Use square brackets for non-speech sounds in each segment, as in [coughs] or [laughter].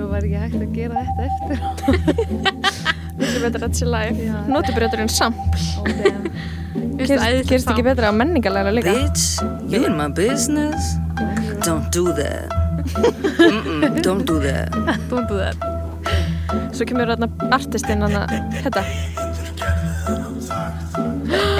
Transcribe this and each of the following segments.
og var ekki hægt að gera þetta eftir Þetta er betra að þetta sé live. Já. Notubrjóturinn sampl. gerst ekki betra á menningarlega líka? Bitch, you in my business? Don't do that. Mm-mm, don't do that. Don't do that. Svo kemur þarna artistinn hérna.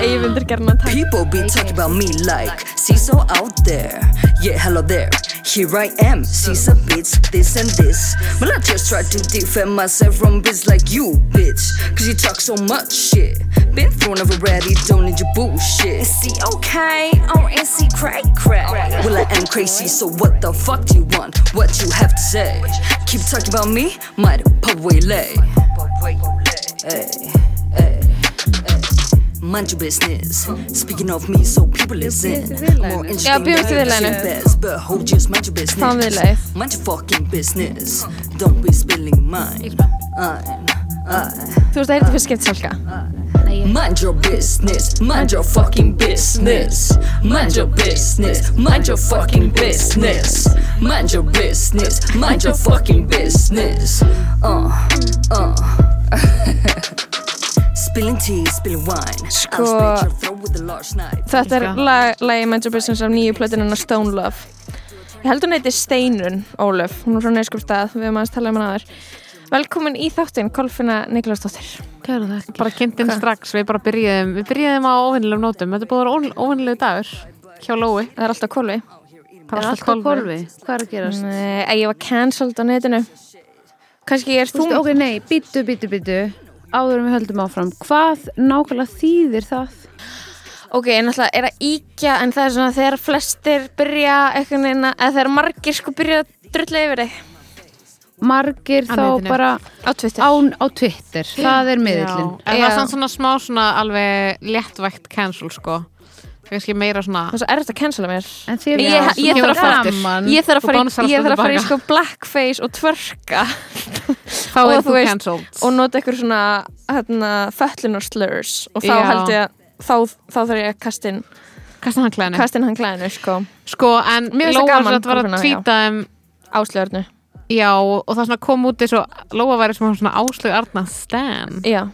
Eyvindur gerna takk. People be talking about me like CISO out there. Yeah, hello there. Here I am, CISA bitch, this and this. But I just try to defend myself from bitch like you, bitch. Cause you talk so much shit. Been thrown over already, don't need your bullshit. Is he okay or is he cray cray? Well, I am crazy, so what the fuck do you want? What you have to say? Keep talking about me, might pop away lay. Hey, hey. Mind your business. Speaking of me, so people listen. More interesting Já, bjóðstu than viðlaginu. your best, but hold just mind your Það business. viðlagið. Mind your fucking business. Don't be spilling mine. I'm, I. Þú veist að þetta fyrir skipt salka. Mind your business. Mind your fucking business. Mind your business. Mind your fucking business. Mind your business. Mind your fucking business. Uh, uh. [laughs] Sko- I'll split your throat with a large knife. Þetta er lag, lagi Your Business af nýju plötunina Stone Love. Ég held hún heiti Steinun Ólöf. Hún er frá Neskjöpstað. Við höfum aðeins talað um hana aður. Velkomin í þáttinn, Kolfinna Niklausdóttir. Kæra þakki. bara kynntinn strax, við bara byrjuðum við byrjuðum á óvinnilegum nótum, þetta búið að vera óvinnilegu dagur hjá Lói Það er alltaf kolvi. það Er alltaf kolvi? Hvað er að gerast? Nei, ég var cancelled á netinu. Kannski er Þú ok, nei, býtu, býtu, býtu áður en við höldum áfram hvað nákvæmlega þýðir það? Ok, en alltaf er að íkja en það er svona þegar flestir byrja eitthvað neina, eða þegar margir sko byrja að drulla yfir þig Margir Á þá netinu. bara á Twitter. á, á Twitter, það er miðlinn en það Já. er samt svona smá svona alveg léttvægt cancel sko kannski meira svona Það er svo erfitt að cancela mér. En þér Ég- finnst ég þarf að fara- gaman. Ég þarf að fara, í, ég þarf að fara í sko blackface og tvörka [laughs] þá Og er þú þú veist- cancelled. og nota ykkur svona hérna, fötlunar slurs. Og þá Já. held ég að þá, þá þarf ég að kastin, kastan hann klæðinu. kastin hann klæðinu sko. Sko en Mér finnst það Lóa gaman, satt var að Kolfinna, tvíta um áslöðurnu. já og það svona kom út eins og Lóa væri sem svona áslög Arna Stan. Já,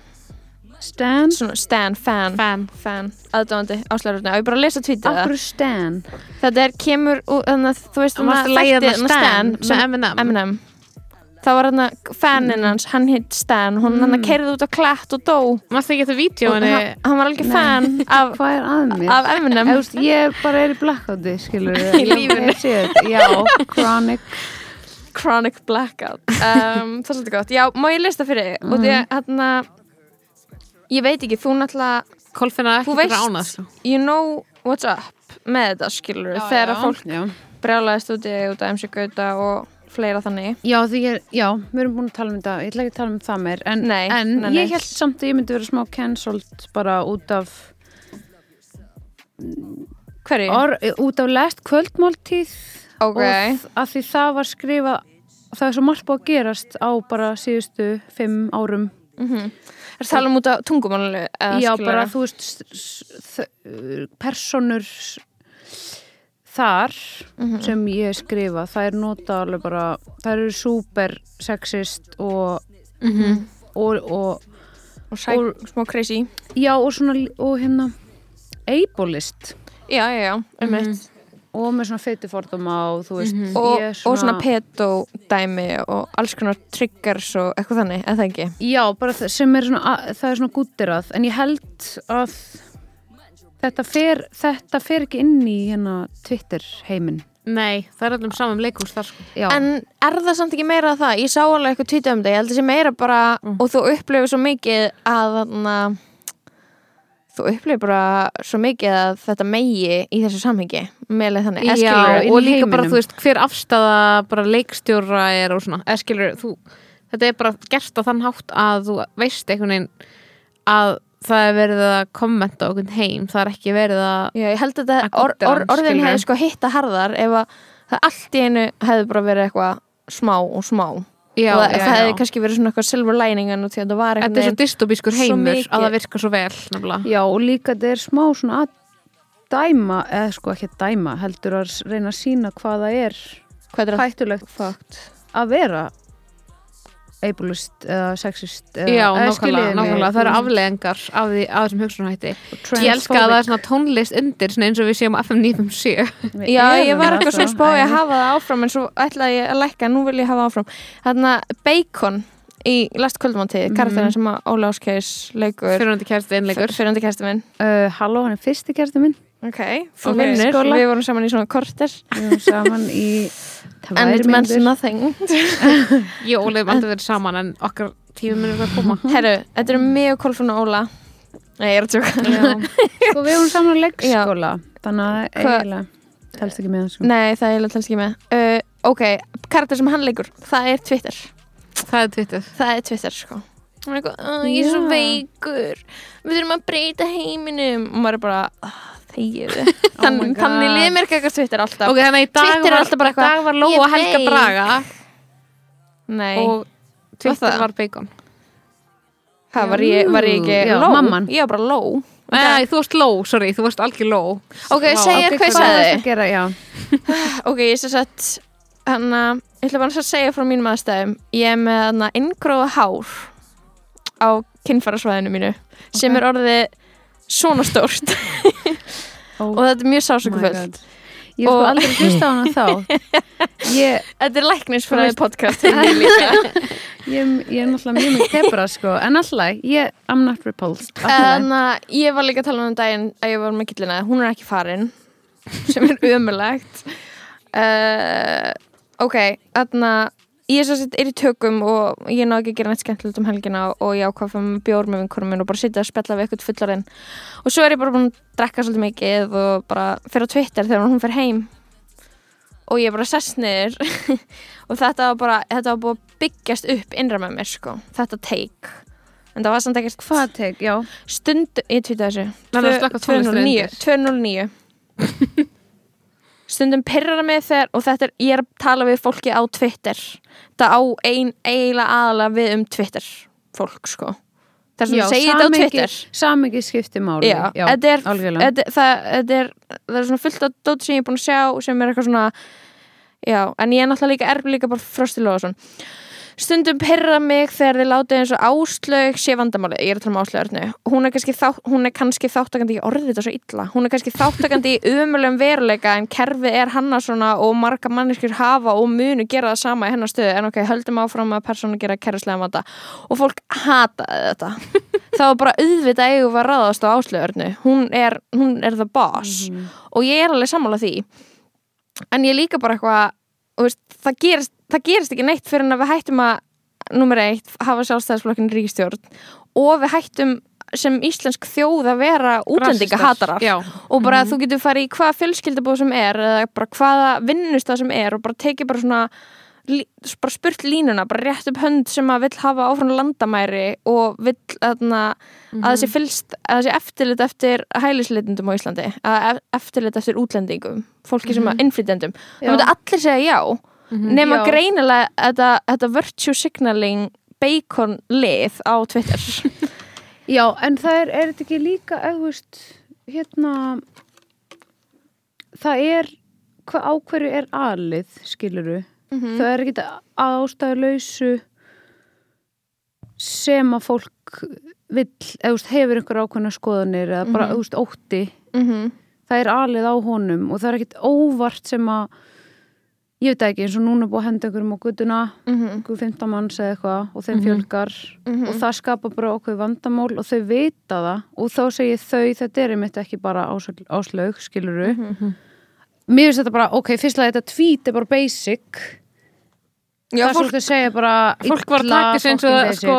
Stan? svona stan, fan, fan. Fan, aðdáðandi áslöðurnu og ég bara að lesa tweetið það. Akkur Stan? Þetta er kemur, úr- þannig að þú veist það varst að leiða hann Stan með Eminem Eminem það var hann fanin hans, hann hitt Stan hún hann Mm. kerði út á klætt og dó. Maður ekki þetta vídjóinni hann, hann var alveg fan [laughs] af, Hvað er að mér? af Eminem Ég, veist, ég bara er í blackouti, skilur [laughs] Í lífinu. Já, chronic. Chronic Blackout. Um, [laughs] það er svolítið gott, já, má ég lista fyrir þig? Og því að hérna ég veit ekki, þú náttúrulega Kolfinna Þú ekki fyrir veist- ánast you know what's up með þetta skilur þegar að fólk Já, brjálaðist úti út af MC Gauta og fleira þannig. Já, því ég, já, við erum búin að tala um þetta. Ég ætla ekki að tala um það meir En, Nei, en nei, ég held samt að ég myndi vera smá cancelled bara út af hverju? or, út af lest kvöldmáltíð ok, og að því það var skrifað það er svo margt búið að gerast á bara síðustu fimm árum er það alveg út af tungumálu já bara þú veist personur þar sem ég skrifa það er nota alveg bara það eru super sexist og, og, og og sæk, smá crazy. Já og svona og hérna ableist. Já, já, já, um eitt og með svona feitiforduma og þú veist og, ég er og svona peto dæmi og alls konar triggers og eitthvað þannig, eða ekki? Já, bara sem er svona, að, það er svona gúttirað, en ég held að þetta fer, þetta fer ekki inn í hérna Twitter heiminn. nei, það er allum saman leikús þar sko. Já, en er það samt ekki meira það? Ég sá alveg eitthvað tvítið um þetta, ég held að sé meira bara og þú upplifir svo mikið að þarna, þú upplifir bara svo mikið að þetta megi í þessu samhengi meðlega þannig, inn og líka bara, heiminum. þú veist, hver afstæða bara leikstjóra er og svona. Eða skilur, þú, þetta er bara gert á þann hátt að þú veist einhvern veginn að það er verið að kommenta okkur heim, það er ekki verið að Já, ég held að Að or, or, orðin hefði sko hitta harðar ef að það allt í einu hefði bara verið eitthvað smá og smá já, og það, já, það hefði kannski verið svona eitthvað silver lining en það var Þetta er svo eitthvað dystopískur heimur að það virkar svo vel nefnilega. Já, og líka þetta er smá svona að dæma, eða sko ekki að dæma, heldur að reyna að sína hvað það er hvað er hættulegt fakt að vera ableist eða sexist eða, Já, nákvæmlega, nákvæmlega, það eru afleðingar af, því, af þessum hugsunarhætti transphobic. Ég elska að það er svona tónlist undir svona eins og við séum á FM 957 Við Já, ég var eitthvað sko. svo spáði að hafa það áfram en svo ætlaði ég að lækka, nú vil ég hafa áfram Þarna Bacon í Last Kvöldmánti, mm Mhm. sem að Óla Áskeis leikur Fyrirhundi kærsti innleikur fyrirhundi kæsti minn uh, Halló, hann er fyrsti kærti minn Ok, þú Ok. vinnur, Skóla. við vorum saman í svona korter Við erum saman í And it tvær meant mínútur. nothing Ég [laughs] og Óli aldrei verið saman en okkar tíu minnur að koma. Herru, þetta eru mig og Kolfrún og Óla. Nei, ég er að tjóka Sko, [laughs] við vorum saman á leikskóla Þannig að eiginlega Helst ekki með sko. Nei, það er eiginlega talski með. Uh, Ok, karakter sem hann leikur, það er Twitter. Það er tvittið Það er Twitter, sko. Er eitthvað, "Ó, ég er svo veikur. Við þurfum að breyta heiminum. Og maður er bara, "Ah, þegiðu [laughs] Oh Þann, my God. Þannig liður mér ekki eitthvað Twitter alltaf. Ok, þannig að í dag Twitter er var, alltaf bara í dag eitthvað, var Lóa Helga veit. Braga. Nei, og Twitter það? var Bacon. Hvað var ég, var ég ekki Já. Ég var bara low Nei, þú varst low, sorry, þú varst algjör low Ok, segja Ok, hvað ég sagði. er [sighs] Ok, ég sé sett hann að, ég ætla bara að segja frá mínum aðstæðum. Ég er með inngróða hár á kynfærasvæðinu mínu sem er orðið svona stórt. Oh [laughs] og þetta er mjög my sásökufullt God. Ég sko aldrei hlusta á hana þá. [laughs] Ég, Þetta er læknisfræði podcast [laughs] ég, ég er náttúrulega mjög mjög tepra sko. En alltaf, ég, I'm not repulsed. En að ég var líka að tala um daginn að ég var með gillina, hún er ekki farin sem er ömulegt uh, Ok, þarna ég er er í tökum og ég náði ekki að gera neitt skemmtilegt um helgina og ég ákvað fyrir með bjór með vinkurum minn og bara sitja að spjalla við eitthvað fullarinn og svo er ég bara búin að drekka svolítið mikið og bara fyrir á Twitter þegar hún fer heim. Og ég bara sest niður. [laughs] Og þetta var bara þetta var búið að byggjast upp innra með mér sko, þetta take en það var samt ekkert Hvað tek, já. Stund, ég tvita þessu. Nei, það slökkva tónlistina 209 209 stundum pyrrar mig þegar og þetta er, ég er að tala við fólki á Twitter. Það á ein eiginlega aðalega við um Twitter fólk sko. Það er Já, svona segið þetta á Twitter. Samhengi skipti máli. Já, þetta er, þetta, það, þetta er það er svona fullt af dót sem ég er búin að sjá sem er eitthvað svona já, en ég er náttúrulega líka er líka bara Frosti Lóðason stundum pyrra mig þegar þið látið eins og áslög sé vandamáli, ég er að tala um áslögurnu hún er kannski, þá, hún er kannski þáttakandi ég orðið þetta svo illa, hún er kannski þáttakandi í umulegum veruleika en kerfið er hanna svona og marga manneskjur hafa og munu gera það sama í hennar stöðu. En ok, höldum áfram að persónu gera kerfislega vanda. Og fólk hataði þetta. [laughs] Þá var bara auðvitað eigum að ráðast á áslögurnu hún er, hún er the boss. Og ég er alveg sammála því. En ég líka bara eitthvað það, gerist, það gerist ekki neitt fyrir en að við hættum að nummer eitt, hafa sjálfstæðisflokkin ríkistjórn og við hættum sem íslensk þjóð að vera útlendinga hatarar og bara þú getur farið í hvaða fjölskyldabóð sem er eða bara hvaða vinnustað sem er og bara tekið bara svona bara spurt línuna, bara rétt upp hönd sem að vill hafa áfram landamæri og vill aðna, að þessi fylst að þessi eftirlit eftir hælisleitendum á Íslandi, að ef- eftirlit eftir útlendingum, fólki sem að innflytendum það Já. myndi allir segja já nema Já. greinilega þetta, þetta virtue signaling bacon lið á Twitter [laughs] Já, en það er, er þetta ekki líka, veist, hérna, það er, hvað ákverju er alið, skiluru? Mhm. Það er ekki að ástæðu lausu sem að fólk vill, veist, hefur einhver ákveðna skoðanir eða bara, Mhm. þú veist, ótti. mm Það er alið á honum og það er ekkit óvart sem að, ég veit ekki, eins og núna búið að henda einhverjum á guttuna, einhver 15 manns eða eitthvað og þeim Mhm. fjölgar. Og það skapar bara okkur vandamál og þau vita það. Og þá segir þau þetta er einmitt ekki bara ás- áslaug skiluru Mhm. mér finnst þetta bara, ok, fyrstlega þetta tweet er bara basic. Já, það er svolítið að segja bara fólk var að illa, taka þessu eins og sko,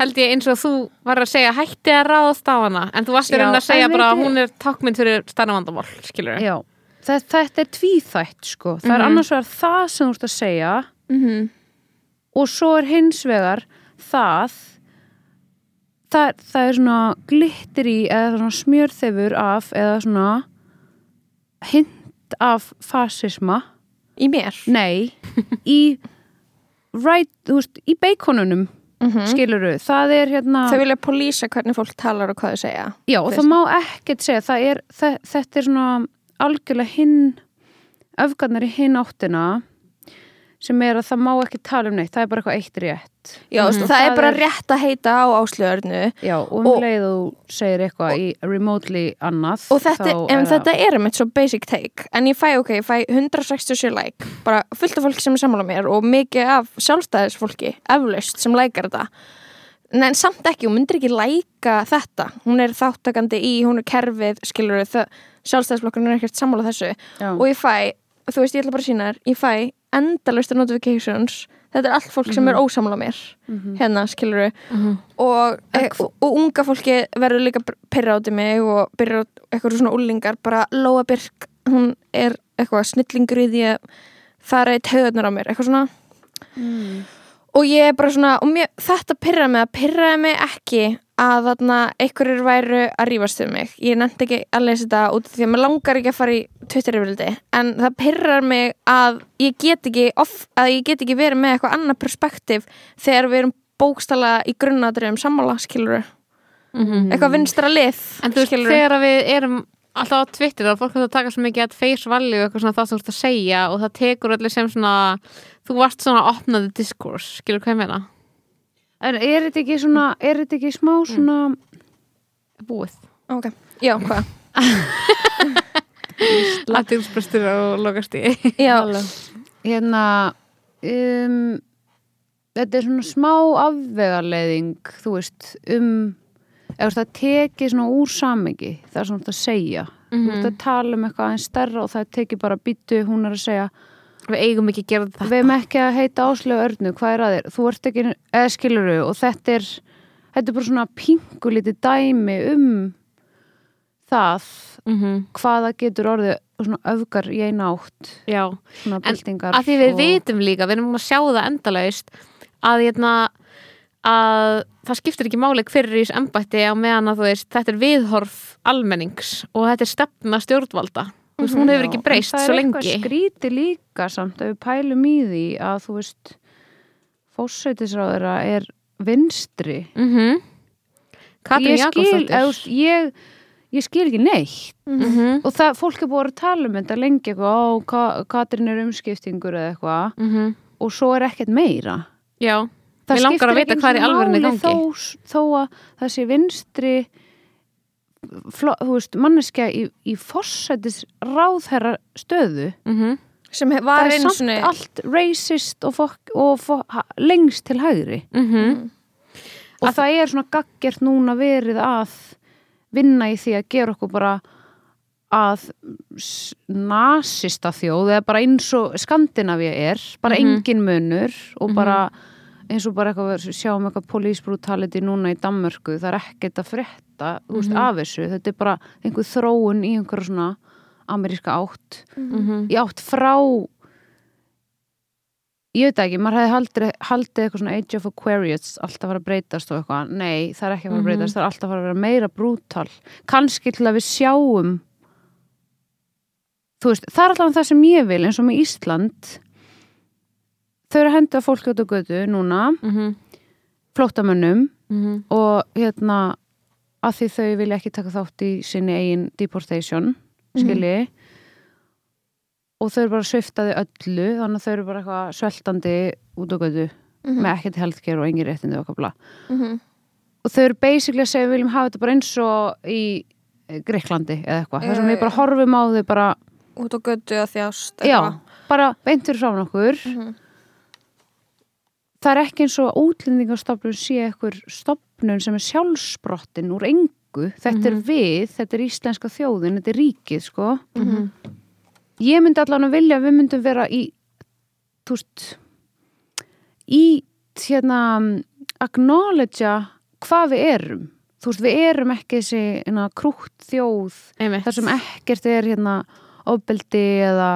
held ég eins og þú var að segja hætti að ráðast á hana. En þú varst Já, raunin að segja bara að hún er takkmynd fyrir stærna vandamál skilur Já, þetta, þetta er tvíþætt sko. það er Mhm. annars vegar það sem þú ert að segja Mhm. og svo er hins vegar það það, það er svona glittir í eða smjörþefur af eða svona hint af fasisma í mér nei, [laughs] í right, þú veist, í beikonunum Mhm. skiluru, það er hérna Þau vilja polísa hvernig fólk talar og hvað þau segja Já, og það má ekkert segja, það er, það, þetta er svona algjörlega hinn, öfgarnar í hinn áttina sem er að það má ekki tala um neitt, það er bara eitthvað eitt rétt. Já, mm það, Það er bara rétt að heita á áslöðurnu Já, og um Og- leið þú segir eitthvað í remotely annað. og þetta, en er þetta er mitt svo basic take en ég fæ, ok, ég fæ 167 like bara fullt af fólki sem er sammála mér og mikið af sjálfstæðisfólki eflaust sem lækar þetta en samt ekki, hún myndir ekki læka þetta. Hún er þáttakandi í, hún er kerfið skilur við, sjálfstæðisflokkurinn er ekkert sammála þessu. Já. og ég fæ, þú veist, ég ætla bara að sína þér ég fæ endalaust notifications. Þetta er allt fólk sem er ósammála mér. Hérna, skilur við og, e, og, og unga fólki verður líka pyrra áti mig og byrja eitthvað svona úlingar bara Lóa Birk, hún er eitthvað snillingur í því að fara í taugarnar á mér, eitthvað svona og ég er bara svona og mér, þetta pyrraði mig, það pyrraði mig ekki að þarna einhverjir væru að rífast um mig, ég nefndi ekki að lesa þetta út því að mér langar ekki að fara í Twitter yfirldi, en það pyrrar mig að ég get ekki off, að ég get ekki verið með eitthvað annað perspektíf þegar við erum bókstala í grunnatriðum sammála, skilur eitthvað vinstra lið En þú veist, þegar við erum alltaf á Twitter og fólk að taka svo mikið að face value eitthvað svona það sem þú ert að segja og það tekur allir sem svona þú varst svona að opna the discourse skilur hvað ég meina? En er þetta ekki svona, er þetta ekki smá svona, Búið. Ok, já, hvað? [laughs] Aðtilsprestur og lokast í já, hérna, um, þetta er svona smá afvegarleiðing, þú veist, um, eða það tekið svona úr samengi, það er svona þetta að segja. Þú veist að tala um eitthvað aðeins stærra og það tekið bara býtu, hún er að segja, Við eigum ekki að gera þetta við erum ekki að heita áslögu örnu, hvað er að þér? Þú ert ekki, eða skiluru, og þetta er, þetta er bara svona pingu lítið dæmi um það mm -hmm. hvaða getur orðið svona öfgar í eina átt, Já, svona En að því við og- vitum líka, við erum að sjá það endalaust að, hérna, að það skiptir ekki máli hver er í þessu embætti á meðan að þú veist þetta er viðhorf almennings og þetta er stefna stjórnvalda þú veist, hún hefur ekki breyst svo Það er lengi eitthvað skríti líka samt ef við pælum í því að þú veist fósætisráðura er vinstri. mm -hmm. Þú Jakobsdóttir ég, ég skil ekki neitt. mm -hmm. Og það, fólk er búið að tala um þetta lengi eitthvað, ó, Ka Katrín er umskiptingur eða eitthvað Mhm. og svo er ekkert meira. Já, Það Mér langar skiptir að vita ekki er gangi. Þó, þó að það sé vinstri veist, manneskja í, í fórsætis ráðherra stöðu mm sem hef- það var er samt svona allt racist og, fok, og fok, ha, lengst til hægri Mhm. og það er svona gaggert núna verið að vinna í því að gera okkur bara að nasista þjóð eða bara eins og Skandinavia er bara Mhm. engin munur og bara eins og bara eitthvað sjáum eitthvað police brutality núna í Danmörku það er ekkert að frétta þú veist, af þessu, þetta er bara einhver þróun í einhverja svona ameríska átt. Mhm. í átt frá ég veit ekki, maður hefði haldið, haldið eitthvað svona Age of Aquarius alltaf fara að breytast og eitthvað, nei, það er ekki að fara að breytast það er alltaf að fara að vera meira brútal. Kannski til að við sjáum þú veist, það er alltaf það sem ég vil eins og með Ísland þau eru að henda fólki út á götu núna, Mhm. flóttamönnum Mhm. og hérna að því þau vilja ekki taka þátt í sinni eigin deportation, skilji og þau eru bara sviftaði öllu, þannig að þau eru bara eitthvað sveltandi út á götu með ekkert healthcare og engin réttindi og kapla Mhm. og þau eru basically að segja við viljum hafa þetta bara eins og í Greiklandi eða eitthvað, þar sem við bara já. horfum á þau bara, út á götu að þjást já, bara beintur frá okkur Mhm. Það er ekki eins og útlendingastofnun sé ekkur stofnun sem er sjálfsbrottin úr engu þetta er við, þetta er íslenska þjóðin þetta er ríkið, sko Mhm. ég myndi allan að vilja að við myndum vera í þú veist í hérna acknowledgea hvað við erum þú veist, við erum ekki þessi hérna, krútt þjóð Einmitt. þar sem ekkert er hérna ofbeldi eða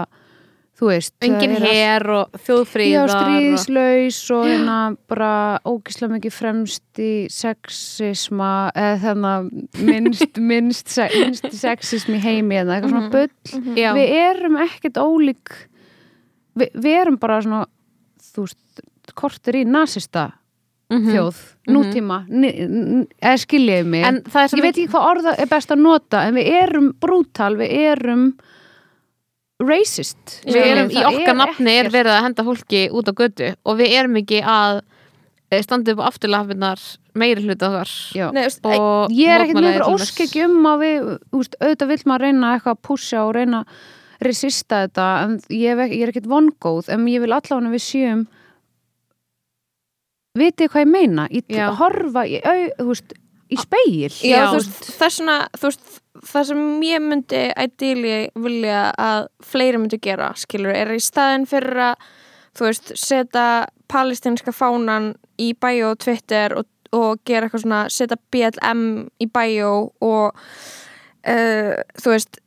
þú veist engin það er her og Já, þjóðfríðar og... stríðslaus og hérna bara ógislega mikið fremst í sexisma eða þannig minnst, [laughs] minnst, minnst sexism í heimi eða eitthvað svona bull. Já. við erum ekkert ólík. Við, við erum bara svona þú veist, kortir í nasista Mhm. þjóð, nútíma. Ni- n- eða skiljaði mig. Ég veit ekki hvað orða er best að nota en við erum brútal, við erum racist við erum í okkar nafni er verið að henda fólki út á götu og við erum ekki að eh, standa upp á afturlafinnar meiri hluta okkar. Nei, veist, og ég er ekkert mjög til dæmis. ósk ekki um að við úst, auðvitað vill maður reyna eitthvað að pússa og reyna að resista þetta en ég, ég er ekkert vongóð en ég vil allavega við séum vitið hvað ég meina í, horfa í, au, veist, í speil Já, Já. veist, það er svona, þú veist, það sem ég myndi ideally vilja að fleiri myndi gera, skilur, er í staðin fyrir að, þú veist, setja palestinska fánan í bæjó Twitter og, og gera eitthvað svona, setja BLM í bæjó og uh, þú veist,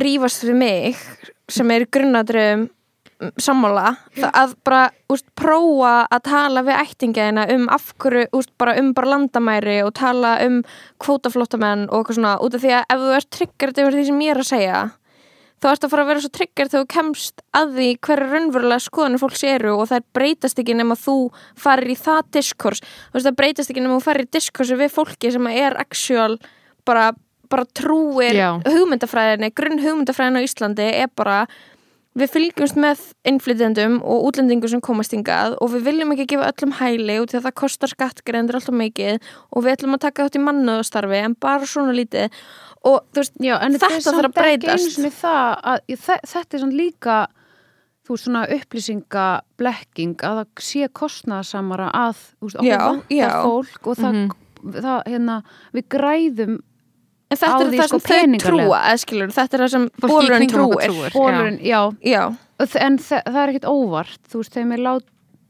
rífast við mig sem er grunnadröðum sammála, að bara úst, prófa að tala við ættingaðina um af hverju, úst, bara um bara landamæri og tala um kvótaflóttamenn og eitthvað svona, út af því að ef þú ert tryggjart yfir því sem ég er að segja þá ertu að fara að vera svo tryggjart þegar þú kemst að því hverju raunverulega skoðanir fólks eru og það breytast ekki nema þú farir í það diskurs veist það breytast ekki nema þú farir í diskursi við fólki sem er actual bara, bara trúir Já. hugmyndafræðinni, grunn hugmyndafræðin á Íslandi er bara við fylgjumst með innflytjendum og útlendingum sem komast hingað og við viljum ekki gefa öllum hæli út því að það kostar skattgrendur alltaf mikið og við ætlum að taka þátt í mannöðustarfi en bara svona lítið. Og veist, Já, Þetta þarf að breytast. það að þe- þetta er samt líka þú veist svona upplýsingablekking að það sé kostnaðasamara að veist, okkur vantar fólk og það, það hérna, við græðum en þetta á er því, það sko, sem þau peningalega. trúa eða skilur, þetta er það sem bólurinn trúir. bólurinn, já, Já, en þe- það er ekkert óvart þú veist, þeim er lát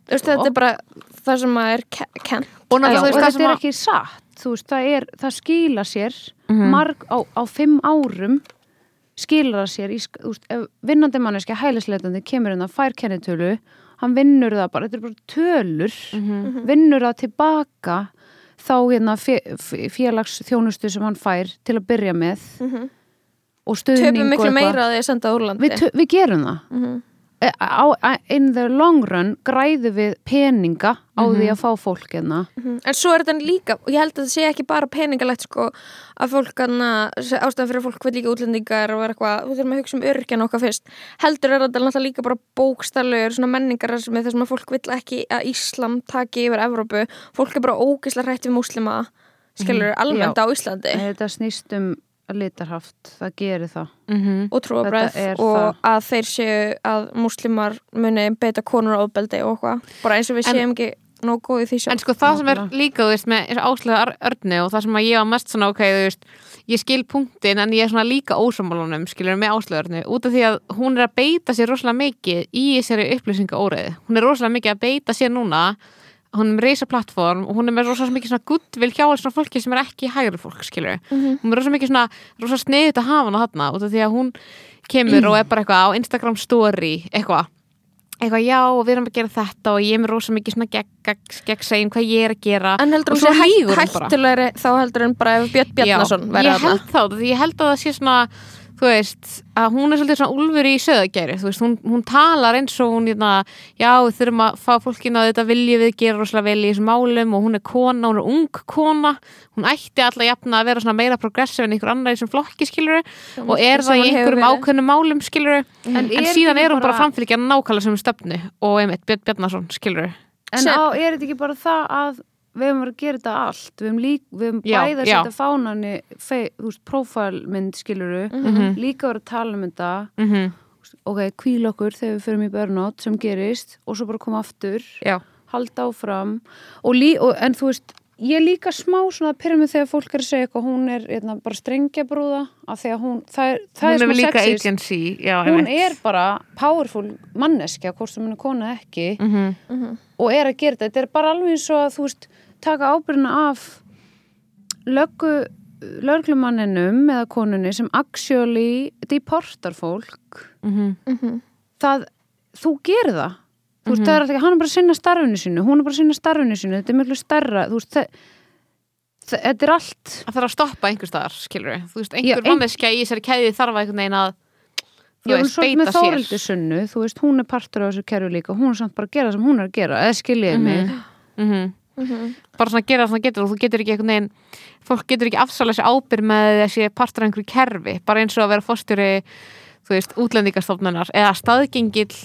þú veist, þetta er bara það sem að er ke- kennt. Og já, og það þetta er að ekki satt þú veist, það er, það skila sér Mhm. marg á, á fimm árum skilar það sér í, þú veist, ef vinnandi manneski hælisleitandi kemur inn að fær kennitölu hann vinnur það bara, þetta er bara tölur Mhm. vinnur það tilbaka þá hérna félags þjónustu sem hann fær til að byrja með og stuðning töpum miklu meira að því að senda Úrlandi við, við gerum það. Á, á, in the long run græðu við peninga á því að fá fólk hérna. Mhm. En svo er þetta líka, og ég held að þetta sé ekki bara peningalegt sko, að fólk hana, ástæðan fyrir fólk vil líka útlendingar og er eitthvað, þú þurfum að hugsa um örkjan okkar fyrst. Heldur er þetta náttúrulega líka bara bókstaflegur svona menningar þessum að fólk vil ekki að Íslam taki yfir Evrópu. Fólk er bara ógislega hrætt við múslima skilur almennt Já. á Íslandi. Þetta snýst um litarhaft það gerir það. Mhm. og trúabræð er og að þeir séu að múslimar muni beita konur á ofbeldi og eitthvað, bara eins og við En- séum ekki nóg góð í því sjálf. En sko það sem er líka, þú veist, með áslega örni og það sem að ég var mest svona, ok, þú veist, ég skil punktin en ég er svona líka ósamálunum, skilur, með áslega örni, út af því að hún er að beita sér rosalega mikið í þessari upplýsinga óreiði. Hún er rosalega mikið að beita sér núna, hún er með reysa plattform og hún er með rosalega mikið svona guttvill hjá svona fólki sem er ekki hægri fólk, skilur. Hún er rosalega mikið svona, rosalega sniðið að hafa hana þarna, út af því að hún kemur og er bara eitthvað á Instagram story, eitthvað eitthvað já og við erum að gera þetta og ég er með rosa mikið svona gegn, segjum hvað ég er að gera En heldur hún sé lýgur hætt, hún bara. hættulegri þá heldur hún bara Björn Bjarnason ég held þá, því ég held að það sé svona þú veist, að hún er svolítið svona úlfur í söðagæri, þú veist, hún, hún talar eins og hún, hérna, já, við þurfum að fá fólkinu að þetta vilji við gera rosalega vel í þessum málum og hún er kona, hún er ung kona. Hún ætti alltaf jafna að vera svona meira progressiv en einhver annar í þessum flokki, skilur og er það í einhverjum ákveðnum málum, skilur en, En er síðan er hún bara bara- framfylgja nákvæmlega sem stefnu og einmitt Björn Bjarnason, skilur En á, er þetta ekki bara það að við höfum verið að gera þetta allt. Við höfum, lík, við höfum Já, bæði að setja veist, prófælmynd skiluru Mhm. líka verið að tala um þetta. Mm -hmm. ok, kvíl okkur þegar við förum í burnout sem gerist og svo bara koma aftur. Já, halda áfram. Og lí, og, en þú veist, ég líka smá svona að pyrra mig þegar fólk er að segja eitthvað. Hún er eitna, bara strengjabrúða af því að hún, það er, það hún er er líka sexist. agency já, hún er bara powerful manneskja hvort sem hún er kona ekki. Mhm. og og er að gera þetta, þetta er bara alveg eins og að þú veist, taka ábyrðina af löggu löglumanninum eða konunni sem actually deportar fólk. Mhm. það, þú gerir það. Þú veist, það er alltaf ekki, hann er bara að sinna starfinu sínu hún er bara að sinna starfinu sínu, þetta er miklu starra þú veist, það, þetta er allt Það þarf að stoppa einhver staðar, skilur við. Þú veist, einhver ein- manneskja í þessari keði þarf að einhvern veginn að þú veist, beita Þórildi sér. sunnu, þú veist, hún er partur á þessu kerfi líka, hún er samt bara að gera sem hún er að gera eða skiljiði mig Mhm. Mhm. Bara svona gera það sem það getur og þú getur ekki einhvern veginn, fólk getur ekki afsálega sér ábyrð með þessi partur af einhverju kerfi, bara eins og að vera fórstjóri, þú veist, útlendingastofnunar eða staðgengill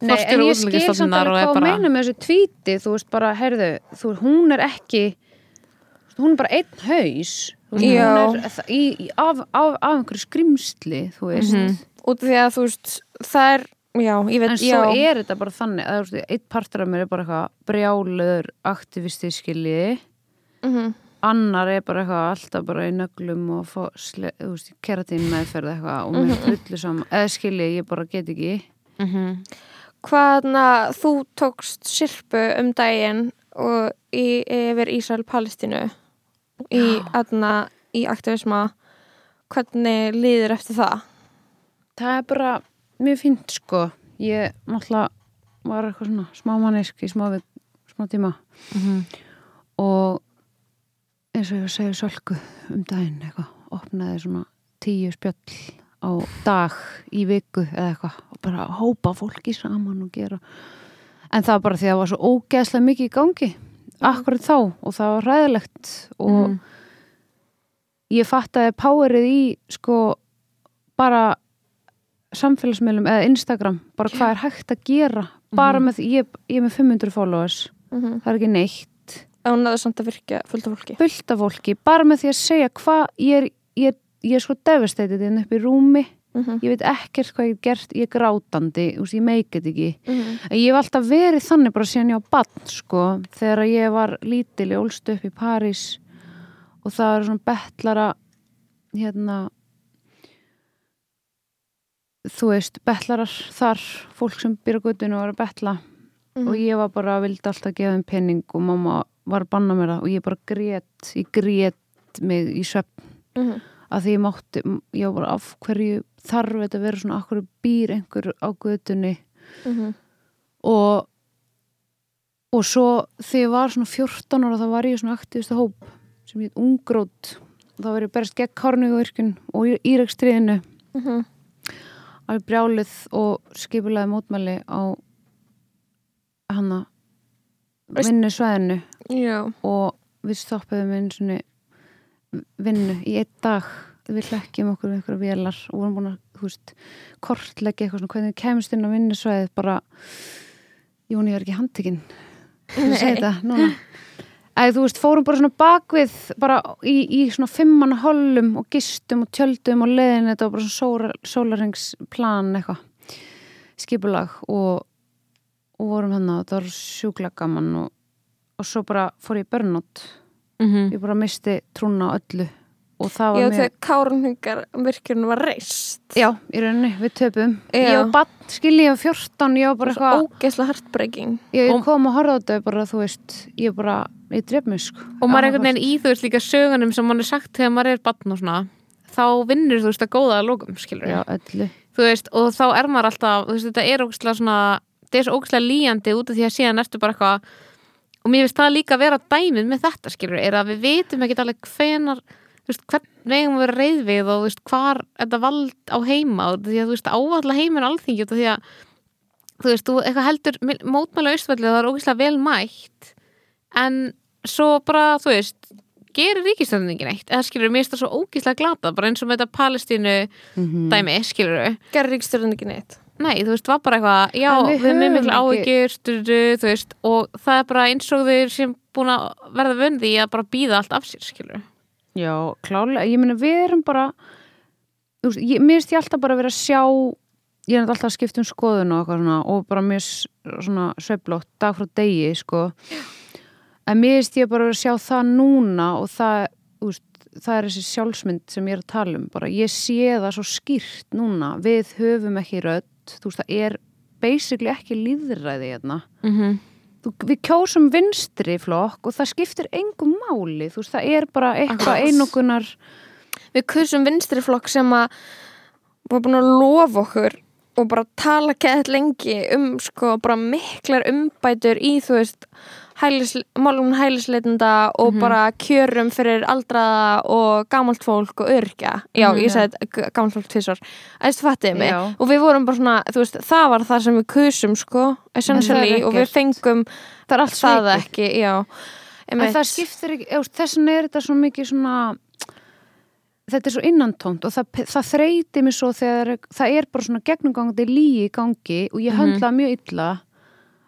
Nei, en fórstjóri ég skil samt útlendingastofnunar og alveg er hvað bara... meina með þessu tvíti þú veist bara, heyrðu, þú, hún er ekki hún er bara einn haus hún er það- í, í, af, af, af einhverju skrimsli þú veist, Mhm. Út af því að þú veist það er, já, ég veit en já, svo er þetta bara þannig að veist, einn partur af mér er bara eitthvað brjáluður aktivisti skiljiði Mhm. annar er bara eitthvað alltaf bara í nöglum og fá, sle, veist, keratín meðferð eitthvað og mér fullu saman eða skiljiði, ég bara get ekki Mhm. hvaðna þú tókst sirpu um daginn og í, yfir Ísrael-Palestínu í, í aktivisma hvernig líður eftir það? Það er bara mjög fínt sko. Ég náttúrulega var eitthvað svona smá mannesk í smá, vik, smá tíma. Mhm. og eins og ég var að segja sölku um daginn eitthvað, opnaði svona tíu spjöll á dag í viku eða eitthvað. Og bara hópa fólki saman og gera. En það var bara því að það var svo ógeðslega mikið í gangi. Akkurat þá. Og það var ræðilegt og Mhm. ég fattaði powerið í sko bara samfélagsmiðlum eða Instagram bara hvað er hægt að gera bara með því, ég, ég er með 500 followers. Mm -hmm. það er ekki neitt. Hún náðu samt að virka fullt af fólki. Fullt af fólki, bara með því að segja hvað ég er, ég, er- ég er sko devastated inn upp í rúmi, mm -hmm. ég veit ekkert hvað ég hef gert, ég er grátandi veist, ég meikið ekki. Mhm. en ég hef alltaf verið þannig bara síðan ég á bann sko, þegar ég var lítil ég ólst upp í París og það eru svona betlara hérna þú veist, betlarar þar fólk sem guttinu og eru að betla Mhm. og ég var bara, vildi alltaf gefa þeim penning og mamma var að banna mér það og ég bara grét, ég grét mig í svefn Mhm. að því ég mátti, ég var bara af hverju þarf þetta að vera svona, af hverju býr einhver á gutunni Mhm. og og svo þegar ég var svona 14 ára þá var ég svona aktivista hóp sem heit Ungrót og þá var ég berst gegn Kárnugurkun og Írakstriðinu Mhm. Alveg brjálið og skipulaði mótmæli á hana Veist- vinnusvæðinu. Já, og við stoppuðum einu svona vinnu í einn dag. Við hlekkjum okkur við einhverja vélar og vorum búin að, þú veist, kortleggja eitthvað svona hvernig kemst inn á vinnusvæðið bara Jón, ég er ekki handtekinn. Að segja þetta núna [laughs] Æ, þú veist, fórum bara svona bakvið bara í, í svona fimmanna hollum og gistum og tjöldum og leðin þetta var bara svona sólarengsplan eitthvað skipulag og, og vorum hann þetta var sjúklega gaman og, og svo bara fór ég börnótt Mhm. ég bara misti trúna á öllu og það var já mjög þegar Kárunhingar virkjun var reist já, í rauninni, við töpum Já. ég var bann, skilji, ég var 14 ég var bara eitthvað ógeðslega heartbreaking ég Og- kom og horfði á þetta bara, þú veist ég bara, ég dref mig sko og maður er einhvern veginn í þú veist líka sögunum sem mann er sagt þegar maður er barn og svona þá vinnur þú veist að góða að lókum skilur já, þú veist og þá er maður alltaf þú veist þetta er ógæslega svona þetta er svo ógæslega líjandi út af því að síðan ertu bara eitthvað og mér finnst það líka að vera dæmið með þetta skilur er að við vitum ekkert alveg hvenar hvern veginn við vera reyð við og veist hvar þetta vald á heima og því að þú veist ávallega heiminn alþingi af því að þú veist, þú eitthvað heldur mótmæla austfælli það er ógæslega vel mætt en svo bara, þú veist gerir ríkistöndin ekki neitt eða skilur, mér finnst það svo ógæslega glata bara eins og með þetta Palestínu Mhm. dæmi, skilur Gerði ríkstjórn ekki neitt Nei, þú veist, var bara eitthvað, já, við höfum ekki- áhyggjur, þú veist, og það er bara eins og þeir sem búin að verða vöndi í að bara býða allt af sér, skilur. Já, klálega, ég meina við erum bara þú veist, ég, mér finnst ég alltaf bara að vera að sjá ég er alltaf að skipta um skoðun og eitthvað svona og bara mjög s- svona sveiflótt dag frá degi, sko en mér finnst ég bara að sjá það núna og það, veist það er þessi sjálfsmynd sem ég er að tala um bara. Ég sé það svo skýrt núna. Við höfum ekki rödd, þú veist það er basically ekki líðræði hérna. Mm -hmm. þú, við kjósum vinstri flokk og það skiptir engum máli, þú veist, það er bara eitthvað einokunar við kusum vinstri flokk sem að var búin að lofa okkur og bara tala gett lengi um sko bara miklar umbætur í þú veist hælis, málum hælisleitenda og bara kjörum fyrir aldraða og gamalt fólk og örkja já, ég sagði gamalt fólk tvisvar. Æstu fattiði mig? Já. og við vorum bara svona, þú veist, það var það sem við kusum sko, essentially og við fengum það er allt það ekki, já. En það skiptir ekki, eða, þess vegna er þetta svo mikið svona þetta er svo innantómt og það, það þreyti mig svo þegar það er bara svona gegnumgangandi líi í gangi og ég höndla það mjög illa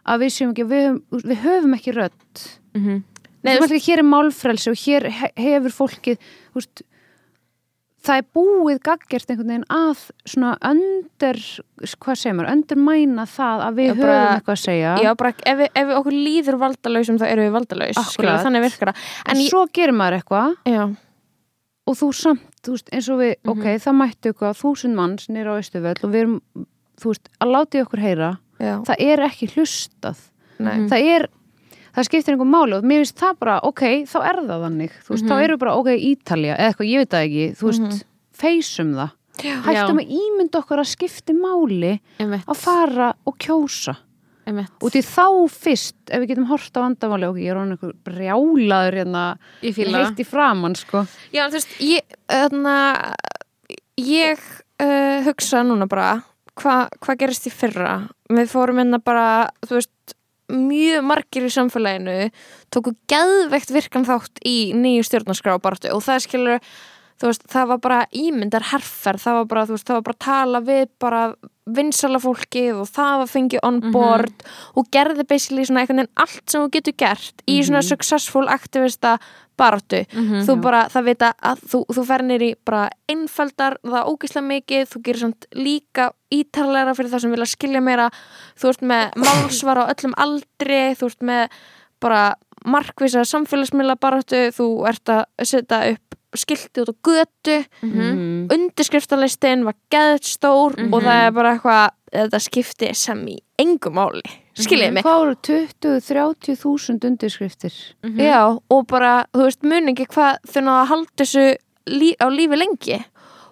að við séum ekki, við höfum, við höfum ekki rödd. Mhm. Nei, Nei, hér er málfrelsi og hér he- hefur fólkið þú veist, það er búið gaggjert einhvern veginn að svona öndur hvað segir maður, undermæna það að við Já, bara- höfum eitthvað að segja. Já, bara ef, við- ef við okkur líður valdalausum þá erum við valdalaus, skilur, þannig virkar það. En En ég, svo gerir maður eitthvað. Já, og þú samt, þú veist, eins og við ok, það mættu eitthvað þúsund manns nýra á Östuvöll og við erum, þú veist, að láti okkur heyra, já, það er ekki hlustað. Nei. Það er, það skiptir einhver máli og mér finnst það bara, ok, þá er það þannig. Þú veist, þá erum við bara, ok, Ítalja eða eitthvað, ég veit það ekki, þú veist feysum það, hættum að ímynda okkur að skipti máli Einmitt, að fara og kjósa. Einmitt. og því þá fyrst, ef við getum hort á vandamáli, ok, ég er hann einhver brjálaður hérna, heitt í framann, sko. Já, þú veist, ég, þarna, ég uh, hugsa núna bara, hvað hva gerist í fyrra? Við fórum hérna bara, veist, mjög margir í samfélaginu tóku geðveikt virkan þátt í nýju stjórnarskrá og það skilur, þú veist, það var bara ímyndar herferð, það var bara, veist, það var bara tala við bara vinsala fólkið og það var fengið on board og gerði basically svona einhvern veginn allt sem þú getur gert í svona successful aktivista baráttu. Þú bara, það vita að þú, þú fer nýri bara einfaldar það ógislega mikið, þú gerir samt líka ítarlegra fyrir það sem vilja skilja meira. Þú ert með [coughs] málsvar á öllum aldri, þú ert með bara markvisa samfélagsmiðla baráttu, þú ert að setja upp skilti út á götu. Mm. undirskriftalistin var geðt stór og það er bara eitthvað þetta skipti sem í engum máli. Skiljið mig? Hvað voru 20-30 þúsund undirskriftir? Já, og bara, þú veist, mun ekki hvað þau náðu að halda þessu lí á lífi lengi.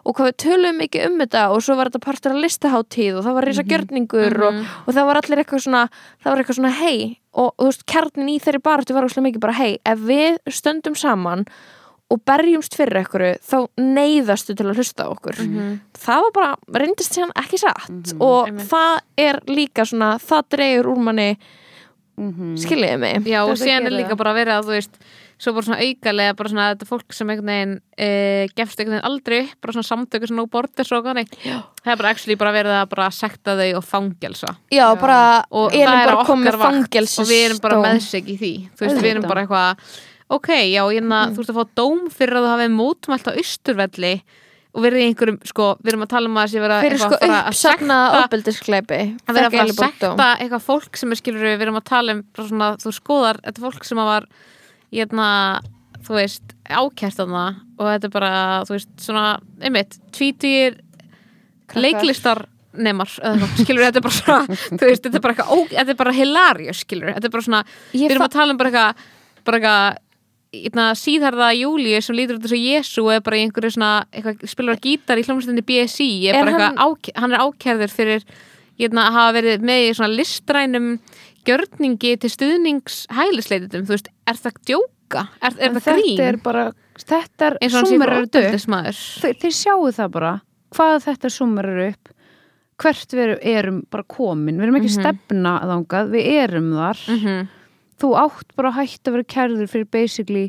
Og hvað við töluðum mikið um þetta og svo var þetta partur af listaháttíð og það var risa gjörningur og, og það var allir eitthvað svona það var eitthvað svona hei og þú veist, kjarnin í þeirri baráttu var óslega mikið bara hei, ef við stöndum saman og berjumst fyrir einhverju þá neyðastu til að hlusta á okkur. Það var bara, reyndist sér ekki satt. Og Einmitt. það er líka svona, það dregur úr manni Mm skiljiði mig. Já, og síðan er líka bara verið að þú veist svo bara svona aukalega, bara svona þetta fólk sem einhvern veginn e, gefst einhvern veginn aldrei upp bara svona samtöku svona no borders og þannig. Það er bara actually bara verið að bara sekta þau og fangelsa. Já, bara, og það er okkar vakt og við erum bara með sig í því. Þú veist, við erum bara eitthvað ok, já, ég Mm. þú veist að fá dóm fyrir að þú hafið mótmælt á austurvelli og verið í einhverjum, sko, við erum að tala um að þessi vera fyrir sko uppsagnaða ofbeldiskleipi að vera að fara að sekta eitthvað fólk sem er skilur við erum að tala um svona, þú skoðar, þetta er fólk sem var hérna, þú veist ákært þarna og þetta er bara þú veist, svona, einmitt tvítýr leiklistar nemar, skilur þetta er bara svona [laughs] þú veist, þetta er bara ó, þetta er bara hilarious, skilur, þetta er bara svona við erum að tala um bara eitthvað bara eitthvað Hérna, síðharða Júliu sem lítur út þessu Jésu er bara í einhverju svona eitthvað, spilur á gítar í hljómsveitinni BSI er Er hann- eitthvað, hann er ákærður fyrir hérna, að hafa verið með í svona listrænum gjörningi til stuðnings hælisleititum, þú veist, er það djóka? Er, er það grín? Þetta er bara, þetta er fyrir upp Þeir, þeir sjáu það bara hvað þetta súmmerar upp hvert við erum bara komin við erum ekki Mhm. stefna þangað, við erum þar mm þú átt bara að hætta að vera kærður fyrir basically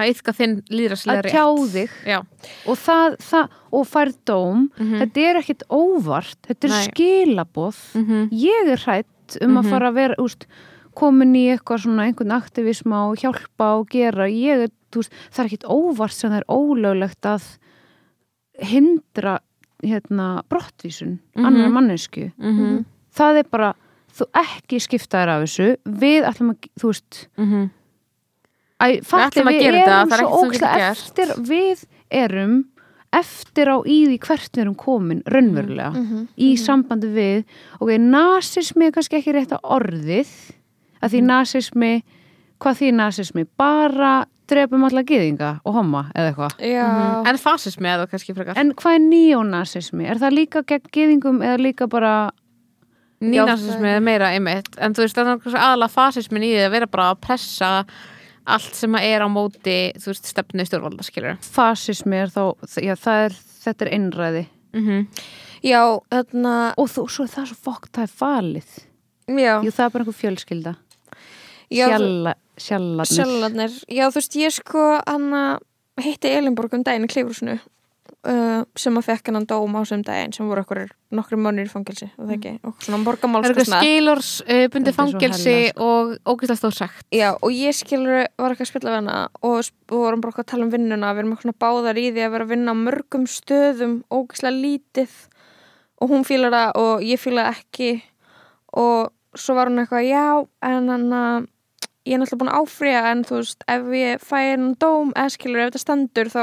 að yfka þinn að líðraslega tjá þig Já, og það, það og fær dóm Mhm. þetta er ekkit óvart, þetta er Nei. skilaboð Mhm. ég er hrætt um að Mhm. fara að vera úst, komin í eitthvað svona einhvern aktivisma og hjálpa og gera ég, er, veist, það er ekkit óvart sem það er ólöglegt að hindra hérna, brottvísun Mhm. annar mannesku Mhm. það er bara, þú ekki skiptaðir af þessu, við ætlum að þú veist, Mhm. Æ, fatti, ætlum að við gera þetta, erum það er svo ekkert sem við ókslega getum eftir við erum eftir á í því hvert við erum komin raunverulega Mhm. í sambandi við ok, nasismi er kannski ekki rétt að orðið að því nasismi hvað því nasismi? Bara drefum alla gyðinga og homma eða eitthvað Já, En fasismi eða kannski frekar En hvað er neonasismi? Er það líka gegn gyðingum eða líka bara Nýnasismi er meira einmitt. En þú veist, það er kannski aðalega fasismin í því að vera bara að pressa allt sem að er á móti þú veist, stefnu stjórnvalda, skilur fasismi er þá, já, það er, þetta er einræði. Mm -hmm. já, þarna og þú, svo er það svo fokk, það er falið. Já, Jú, það er bara einhver fjölskylda. Sjalla, Sjallarnir. Sjallarnir, já þú veist ég sko hann að hitti Elinborg um daginn í Klifrúsinu uh, sem að fekk hennan dóm á sem daginn sem voru okkur nokkru mönir í fangelsi og það ekki, og svona Það er borgamálska eitthvað skilors uh, bundi fangelsi sko. og ógæslega stóð sagt Já, og ég skilur var eitthvað að spilla við hana og og vorum bara eitthvað að tala um vinnuna við erum eitthvað svona báðar í því að vera að vinna á mörgum stöðum, ógeðslega lítið. Og hún fílar það og ég það ekki. Og svo var hún eitthvað, já en hann að ég er náttúrulega búin að áfrýja en þú veist, ef ég fæ hennan dóm eða skilur, ef þetta stendur þá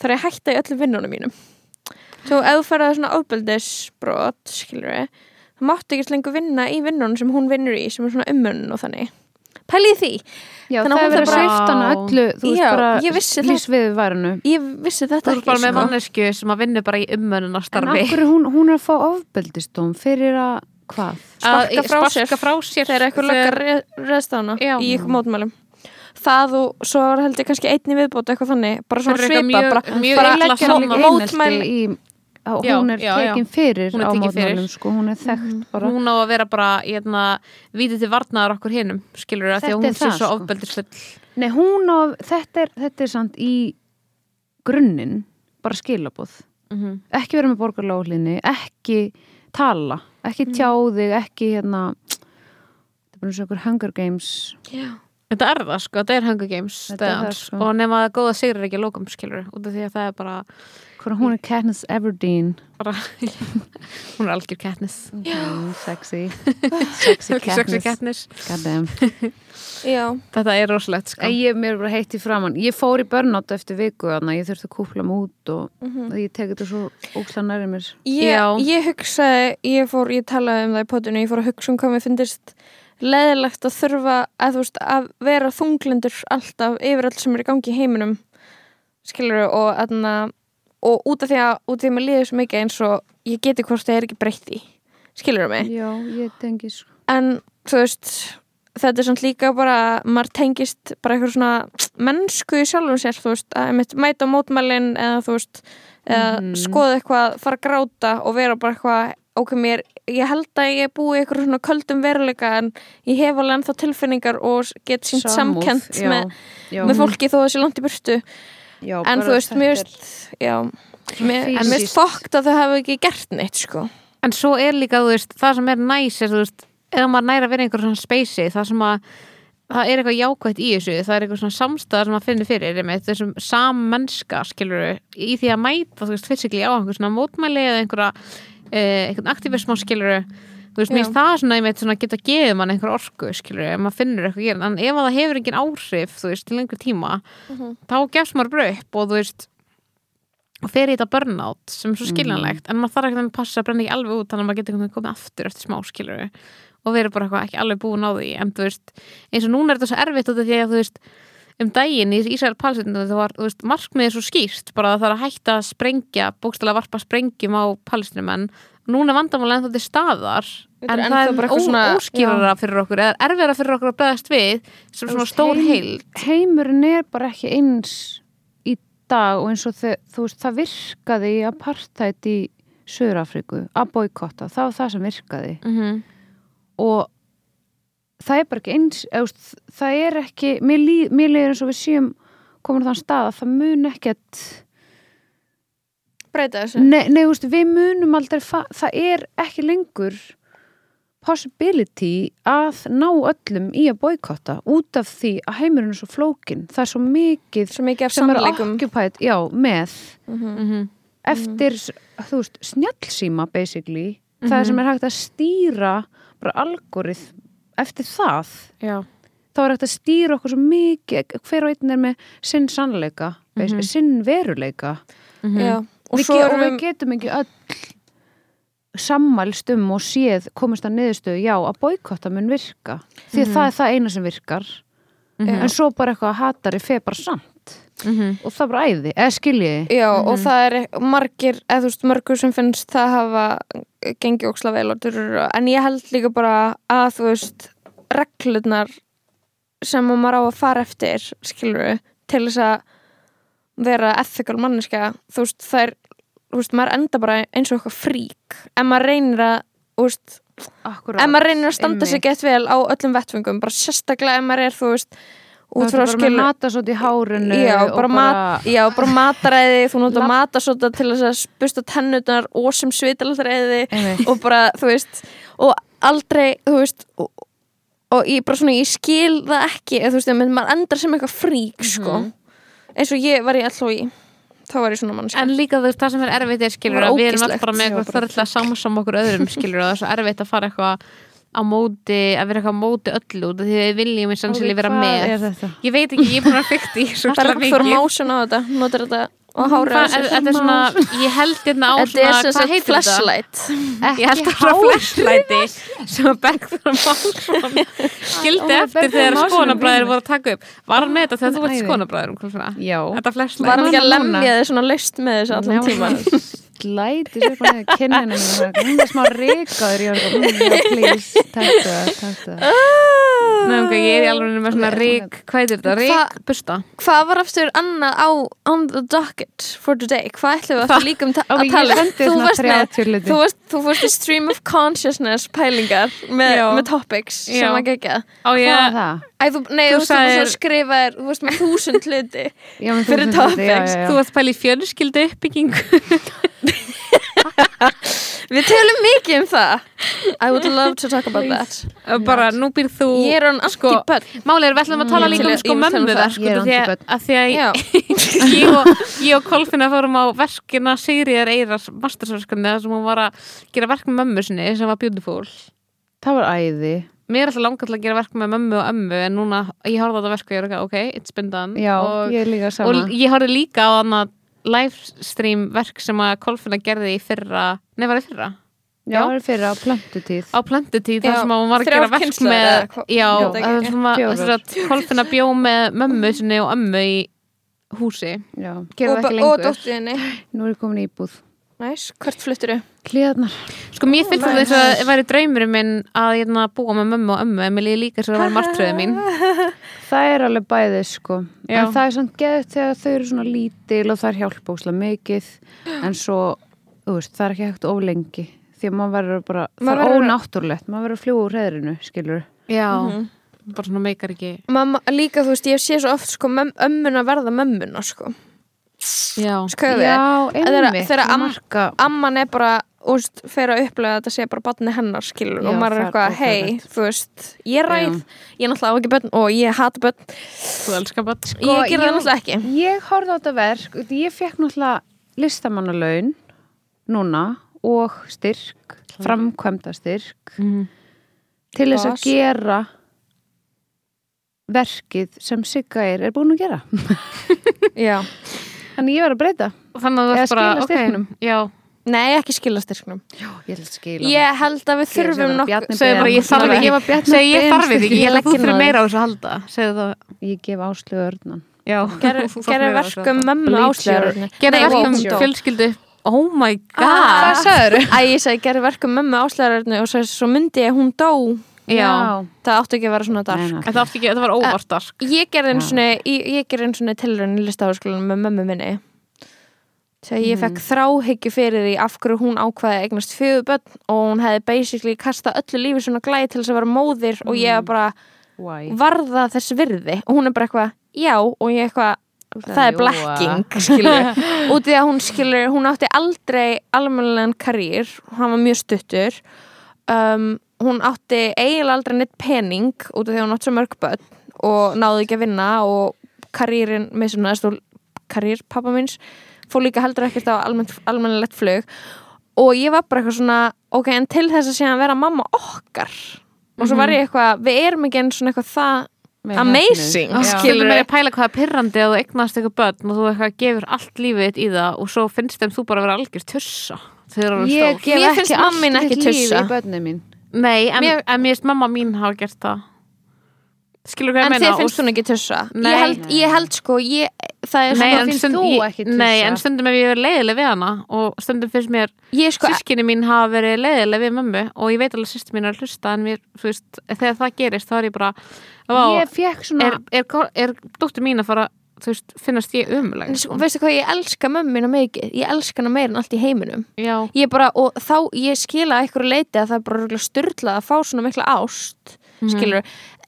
þarf ég að hætta í öllum vinnunum mínum svo ef þú ferða svona ofbeldisbrot skilur þá máttu ekki lengur vinna í vinnunum sem hún vinnur í sem er svona ummunn og þannig pælið því Já, Þannig að það hún að þarf bara- sveift hana öllu Þú veist Já, bara ég vissi það. lífsviðværinu Ég vissi þetta Þú er ekki bara með sko. mannesku sem að vinna bara í En umönnunastarfi akkur hún, hún er að fá ofbeldistóm fyrir að hvað? Sparka frá sér. sparka frá sér Þegar eitthvað löggar reðst á hana Já. í ykkur mótmælum Það og svo var held ég kannski einni viðbót eitthvað þannig bara svona svipa mjög- bara, mjög bara illa leggja einelti í, á, Já, hún er já, já. tekin fyrir er á mótmælum sko, hún er þekkt bara hún á að vera bara hérna, vítið til varnaðar okkur hinnum skilur það því að er hún sé það, svo sko. ofbeldisfull Nei, hún á, þetta er, þetta er samt í grunninn bara skilabóð mm -hmm. ekki vera með borgarlóðlinni, ekki tala, ekki tjá þig ekki hérna þetta er bara eins og einhver Hunger Games Já. Þetta er það sko, þetta er Hunger Games er það, stöðans. sko. og nema að góða sigur er ekki lókum skilur út af því að það er bara, hvað hún er Katniss Everdeen. Bara [laughs] hún er algjör Katniss. Mm, sexy. [laughs] Sexy Sexy Katniss. Katniss. [laughs] Þetta er rosalegt sko. Ég mér er bara heitt í framann ég fór í burnout eftir viku þannig að ég þurfti að kúpla mig út og Mhm. ég teki þetta svo óksla næri mér. Ég, ég hugsaði, ég fór, ég talaði um það í potinu, ég fór að hugsa um hvað mér finnist leðilegt að þurfa að, þú veist, að vera þunglindur alltaf yfir allt sem er í gangi í heiminum skilur og, aðna, og út af því að út af því að maður líður svo mikið eins og ég geti hvort það er ekki breytt í skilur mig Já, ég tengi sko en þú veist þetta er samt líka bara maður tengist bara eitthvað svona mennsku í sjálfum sér þú veist að mæta mótmælin eða þú veist eða Mhm. skoða eitthvað, fara að gráta og vera bara eitthvað ok, mér, ég held að ég búi í eitthvað svona köldum veruleika en ég hef alveg ennþá tilfinningar og get sínt samkent já, með, já, með fólki þó þessi langt í burtu. Já, en þú veist, mér er- veist já, mér, en mér veist fókt að þau hafa ekki gert neitt sko. En svo er líka, þú veist, það sem er næs er, þú veist, ef maður næra að vera einhver svona speysi, það sem að það er eitthvað jákvætt í þessu, það er eitthvað svona samstæðar sem maður finnir fyrir, einmitt, þessum sammennska, skilur í því að mæta, þú veist, fysikli á einhver svona mótmæli eða einhverja eh, einhvern aktivism, skilur þú veist, mér finnst það svona, einmitt, svona geta gefið mann einhver orku, skilur, ef maður finnur eitthvað að gera, en ef að það hefur engin áhrif, þú veist, til lengri tíma, þá gefst maður bara upp og þú veist og fer í þetta burnout sem er svo skiljanlegt. En maður þarf ekki að passa að brenna ekki alveg út þannig að maður getur einhvern veginn komið aftur eftir smá skilur og verið bara eitthvað ekki alveg búin á því. En þú veist, eins og núna er þetta svo erfitt út af því að þú veist, um daginn í Ísrael Palestínu það var, þú veist, markmiðið svo skýrt bara að það er að hætta að sprengja bókstælega varpa sprengjum á Palestínumenn. Núna er vandamálega ennþá til staðar Þetta en er það er óskýrara fyrir okkur eða erfiðara fyrir okkur að beðast við sem svona stór heild. heimurinn er bara ekki eins í dag og eins og þau, þú veist, það virkaði í apartheid í Söður-Afríku að boykotta, það var það sem virkaði. Mm -hmm. og það er bara ekki eins veist, það er ekki, mér, líð, mér líður eins og við séum komin á þann stað að það mun ekkert breyta þessu. Nei, nei veist, við munum aldrei það er ekki lengur possibility að ná öllum í að boykotta út af því að heimurinn er svo flókin það er svo mikið svo mikið af sem er occupied, já, með Mhm. eftir, þú veist, snjallsíma basically, það sem er hægt að stýra bara algorið eftir það, Já, þá er að stýra okkur svo mikið, hver og einn er með sinn sannleika, mm sinn veruleika. Já, og við og við getum ekki öll sammælst um og séð komist að niðurstöðu, já, að boykotta mun virka, því að það er það eina sem virkar. En svo bara eitthvað hatari feð bara samt og það er bara æði, eða skiljiði Já, og það er margir, eða þú veist, mörgur sem finnst það hafa gengið óksla vel og durur, en ég held líka bara að, þú veist, reglurnar sem að maður á að fara eftir, skilur til þess að vera ethical manneska, þú veist, það er, þú veist, maður enda bara eins og eitthvað frík, en maður reynir að, þú veist, Akkurat, en maður reynir að standa sig gett vel á öllum vettfengum, bara sérstaklega ef maður er, þú veist, út frá er bara matasót í hárinu Já, bara, mat, já, bara mataræði, þú notar matasóta til að spusta tennunar og sem svitalæði Einmitt. og bara, þú veist, og aldrei, þú veist, og, og ég bara svona, ég skil það ekki, eða, þú veist, maður endar sem eitthvað frík, sko, eins og ég var í allói, þá var ég svona mannska. En líka þú veist, það sem er erfitt er skilur að við erum alltaf bara með eitthvað þörfla samsam okkur öðrum skilur og það er svo erfitt að fara eitthvað á móti, að vera eitthvað á móti öllu út af því að við viljum í sannsili vera Hvað með er þetta? Ég veit ekki, ég er búin að fykta í svo Það er mikið fyrir másun á þetta, notar þetta og Hvað- sér. Þetta er svona, ég held hérna á Þetta svona, er hvað heitir þetta? flashlight. Ég held að það flashlighti sem að Bergþór Málsson skildi eftir þegar er vinur. voru að taka upp Var hann með þetta þegar þú varst Æði. skoðanabræðir? Já. Þetta Var flashlight hann ekki að lemja þið svona laust með þessu allan tíman? Slæti sér bara niður kinninu hún er smá ríkaður ég var bara, mm, já, please, takk það, takk það. Nei, ok, ég er í alveg með svona rík, hvað heitir þetta? Hva- Rík busta Hvað var aftur annað á on the docket for today? Hvað ætlum við aftur líka um ta [laughs] að tala? sendi svona varst með- 30 hluti. þú varst, þú varst í stream of consciousness pælingar með, með topics sem að gegja. Hvað er ég, það? Æ, þú, nei, Þú þú, sagðir- þú skrifaðir, þú varst með þúsund hluti Fyrir topics. þú varst pæli í fjölskyldu uppbygging [laughs] Við tölum mikið um það. I would love to talk about that. Bara, nú býr þú Ég er hann sko, anti-börn. Málið er, við ætlum að tala Mm, líka um sko ég um mömmu það. verk Ég er því að- anti-börn. að því að Já, [laughs] ég og, ég og Kolfinna fórum á verkina Sigriðar Eiras mastersverkefni þar sem hún var að gera verk með mömmu sinni sem var beautiful. Það var æði. Mér er alltaf langar til að gera verk með mömmu og ömmu en núna, ég horfði á þetta verk og ég er ekki, ok, it's been done. Já, og, ég er líka sama. og ég horfði líka á annað livestream verk sem að Kolfinna gerði í fyrra, nei var það í fyrra? Já, það er fyrir á plöntutíð. Á plöntutíð þar sem að hún var að gera verk með já, það þess að Kolfinna bjó með mömmu sinni og ömmu í húsi. Já, gerði og, það og lengur. dóttiðinni nú er ég komin í íbúð Næs, hvert fluttir þú? Klíðarnar sko mér finnst þetta þess að það væri draumurinn minn að ég búa með mömmu og ömmu en mér líði líka þess að það var martröðu mín. [laughs] Það er alveg bæðið sko. Já. En það er samt geðið þegar þau eru svona lítil og það er hjálpa óslega mikið. En svo, þú veist, það er ekki hægt of lengi. Því að maður verður bara, það Maður er verður- ónáttúrulegt. Maður verður að fljúa úr hreðrinu, skilur já, Mhm. bara svona meikar ekki Mamma, líka þú veist, ég sé svo oft sko möm, ömmuna verða mömmuna sko Já, Þegar- am- amman er bara úst, fer að upplega að þetta sé bara batni hennar skilur Já, og maður er eitthvað, hei, þú veist ég ræð, ég náttúrulega á ekki börn og ég hata börn, þú elskar bara ég gera það náttúrulega ekki. Ég horfði á þetta verk Ég fekk náttúrulega listamannalaun Núna og styrk Framkvæmda styrk Mhm. Til þess að gera Verkið sem Sigga er, er búin að gera. [laughs] Já. Þannig ég var að breyta. Þannig að þú Eða ert bara, ok styrknum. já, nei, ekki skila styrknum. Ég held skila ég held að við þurfum nokkuð ég þarf Ég ekki var Bjarni segðu ég legg þig. meira á þessu að halda. Segðu það, Ég gef örnan já. Gerði verkum mömmu áslöðurni gerði verkum fjölskyldu. Oh my god. Ah. sagður? Æ, ég segi gerði verkum mömmu áslöðurni og svo, svo myndi ég að hún dó já, það átti ekki að vera svona dark. Nei, þetta, átti ekki, þetta var óvart dark. ég gerði einu Já. svona svona tilraun í listaháskólanum með mömmu minni. Þegar ég fekk þráhyggju fyrir því af hverju hún ákvaði að eignast fjögur börn og hún hefði basically kastað öllu lífi svona glæði til þess að vera móðir og ég var bara Why? varða þess virði. Og hún er bara eitthvað, já og ég eitthvað það er Jóa. blekking skilur út í að hún skilur, hún átti aldrei almennilegan karýr, hann var mjög stuttur. Um, hún átti eiginlega aldrei neitt pening út af því að hún átti svo mörg börn og náði ekki að vinna og karýrin með svona stól, karýr pappa míns fór líka heldur ekkert á almenn, almennilegt flug. Og ég var bara eitthvað svona ok, en til þess að sé að vera mamma okkar. Og svo var ég eitthvað, við erum ekki einn svona eitthvað það Amazing. skilur með að pæla hvað er pyrrandi að þú eignast eitthvað börn og þú eitthvað gefur allt lífið þitt í það og svo finnst þeim þú bara að vera algjör tussa Ég gef Mér finnst ekki mamma mín allt ekki mitt líf tussa. í börnum mín Nei, en Mér- en finnst mamma mín hafa gert það. Skilur hvað ég En meina? þér finnst Og- hún ekki tussa? Ég held, ég held sko ég, Það er svona en finnst stund, þú ekki tussa? nei, en stundum ef ég verið leiðileg við hana og stundum finnst mér sko sískinni mín hafa verið leiðileg við mömmu og ég veit alveg sýstir mín er að hlusta en mér, þú veist, þegar það gerist þá er ég bara Vá, Ég fekk svona er, er, er, er dóttir mín að fara þú veist, finnast ég umuleg En sko, Veistu hvað, ég elska mömmu mína mikið. Ég elska hana meir en allt í heiminum. Já, Ég bara, og þá, ég skila eitthvað leiti að það er bara styrlað að fá svona mikla ást Mhm. skilur,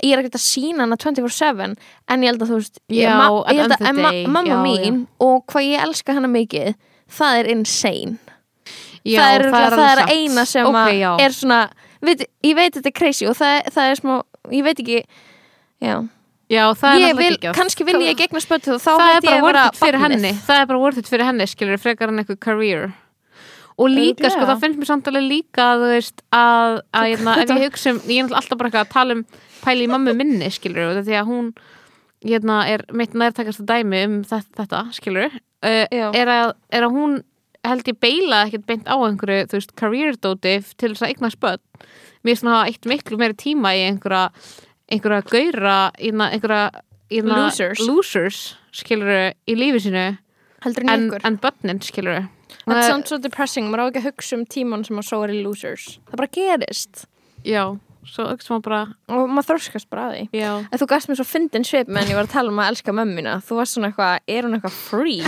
ég er ekkert að sína hana 24-7 en ég held að þú veist Já, ma ég held að ma mamma já, mín og hvað ég elska hana mikið það er insane. Já það er, það er, það er eina sem Ok, að já. er svona veit, ég veit þetta er crazy og það, það er smá ég veit ekki já. Já, það er ég vil, kannski vil ég gegna spötu og þá er bara ég worth vera barnið. henni. Það er bara worth it fyrir henni, skilur frekar en eitthvað career. Og líka, sko, það finnst mér samt alveg líka að þú veist, að, að [laughs] hérna, ef ég hugsa um, ég er alltaf bara eitthvað að tala um pæli í mammu minni, skilur því að hún, hérna, er mitt nærtakasta dæmi um þetta, þetta skilur, uh, Já. er, að, er að hún held ég beila ekkert beint á einhverju, þú veist, career dóti til þess að eigna spöld mér finnst hún hafa eitt miklu meiri tíma í einhverja einhverja gaura, einhverja, einhverja Losers. losers skilur í lífi sínu heldur en en, börnin skilur Þetta er samt svo depressing, maður á ekki að hugsa um tíman sem að svo er í losers Það bara gerist já, svo hugsa maður bara og maður þroskast bara að því já, En þú gafst mér svo fyndin svip meðan ég var að tala um að elska mömmina Þú varst svona eitthvað, er hún eitthvað free?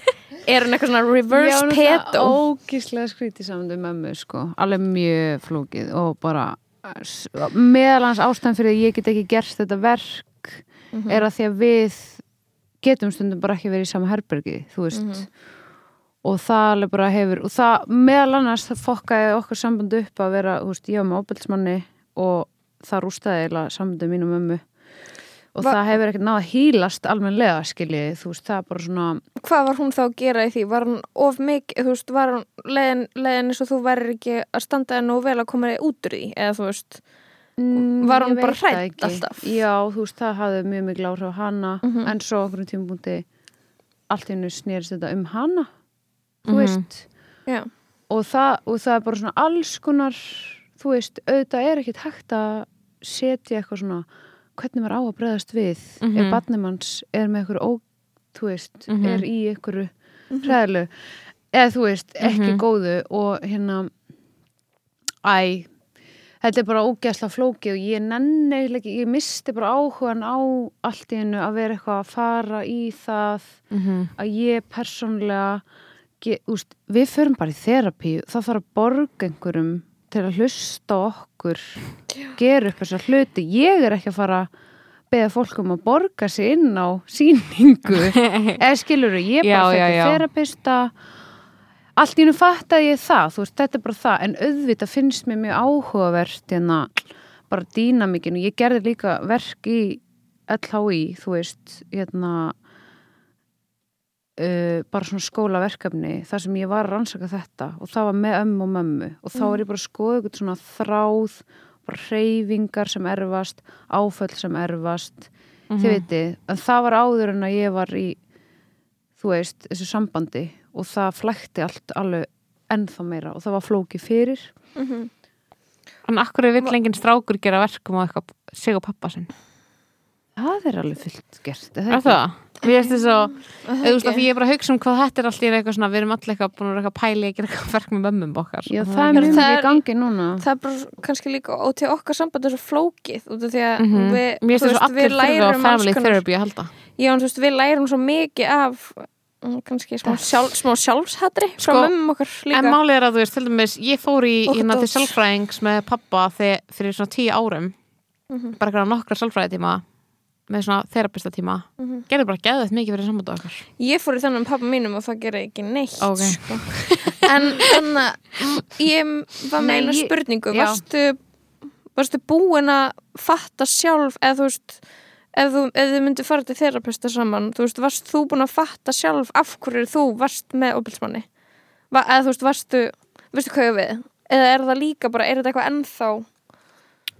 [laughs] er hún eitthvað svona reverse pedo? ógíslega skrítið saman um mömmu sko. alveg mjög flókið og bara meðal hans ástæðan fyrir að ég get ekki gert þetta verk er að því að við getum stundum bara ekki verið í sama herbergi þú veist. Og það alveg bara hefur og það meðal annars það fokkaði okkar samband upp að vera, þú veist, ég var með óbeltsmanni og það rústaði eiginlega sambandið mínu mömmu og Va- það hefur ekkert náða hýlast almenlega skiljið, þú veist, það er bara svona Hvað var hún þá að gera í því? Var hún of mikið, þú veist, var hún leiðin, leiðin eins og þú verður ekki að standa þér nú vel að koma þig út úr því? Eða þú veist, Mm, Var hún bara ekki. alltaf? Já, þú veist, það hafði mjög mikil áhrif á hana Mhm. en svo okkur um tímabúndi allt í hennu snerist þetta um hana þú Mhm. veist já, og það, og það er bara svona alls konar þú veist, auðvitað er ekkit hægt að setja eitthvað svona hvernig maður á að bregðast við Mhm. ef barnimanns er með eitthvað ó, þú veist, Mhm. er í eitthvað hræðlu eða þú veist, ekki Mhm. góðu og hérna æ, þetta er bara ógæsla flókið og ég nenni ég misti bara áhugan á allt í hennu að vera eitthvað að fara í það Mhm. að ég persónlega ge, úst, við förum bara í þerapíu það þarf að borga einhverjum til að hlusta okkur gera upp þessar hluti. Ég er ekki að fara að beða fólk um að borga sig inn á síningu [laughs] eða skilur ég Já, bara fyrir já. þerapista allt í hennu fattaði ég það. Þú veist, þetta er bara það, en auðvitað finnst mér mjög áhugavert hérna bara dýnamikinu, ég gerði líka verk í LHI, þú veist hérna uh, bara svona skólaverkefni þar sem ég var að rannsaka þetta og það var með ömmu og mömmu og þá er ég bara að skoða eitthvað svona þráð bara hreyfingar sem erfast áföll sem erfast þið veitir, en það var áður en að ég var í þú veist, þessu sambandi og það flækti allt alveg ennþá meira og það var flóki fyrir. En akkur er vill enginn strákur gera verkum á eitthvað sig og pappa sinn? Það er alveg fullt gert er er það? Mér finnst þess að, þú veist að því ég er bara að hugsa um hvað þetta er allt í einu eitthvað svona, við erum allir eitthvað búin að vera eitthvað pæli gera eitthvað verk með mömmum okkar. Já, það er mjög er- í gangi núna. það er bara kannski líka og til okkar samband er svo flókið út af því að Mhm. við, Mér þú allir þurfa á alls family konar- therapy að halda. Já, en þú veist, við lærum svo mikið af mm, kannski smá, sjálf, smá sjálfshatri frá Sko, mömmum okkar líka. En málið er að þú veist, til dæmis, ég fór í hérna til dót. sálfræðings með pappa þegar, fyrir svona tíu árum. Mhm. bara eitthvað nokkra sálfræðitíma með svona þerapistatíma Mhm. gerði bara geðið mikið fyrir sambandi okkar Ég fór í þennan pappa mínum og það gerði ekki neitt Ok. sko. En þannig að ég var með ég- spurningu varstu, varstu búin að fatta sjálf eða þú veist ef þú, ef þið myndir fara til þerapista saman þú veist, varst þú búin að fatta sjálf af hverju þú varst með óbilsmanni eða þú veist, varstu veistu hvað ég við eða er það líka bara, er þetta eitthvað ennþá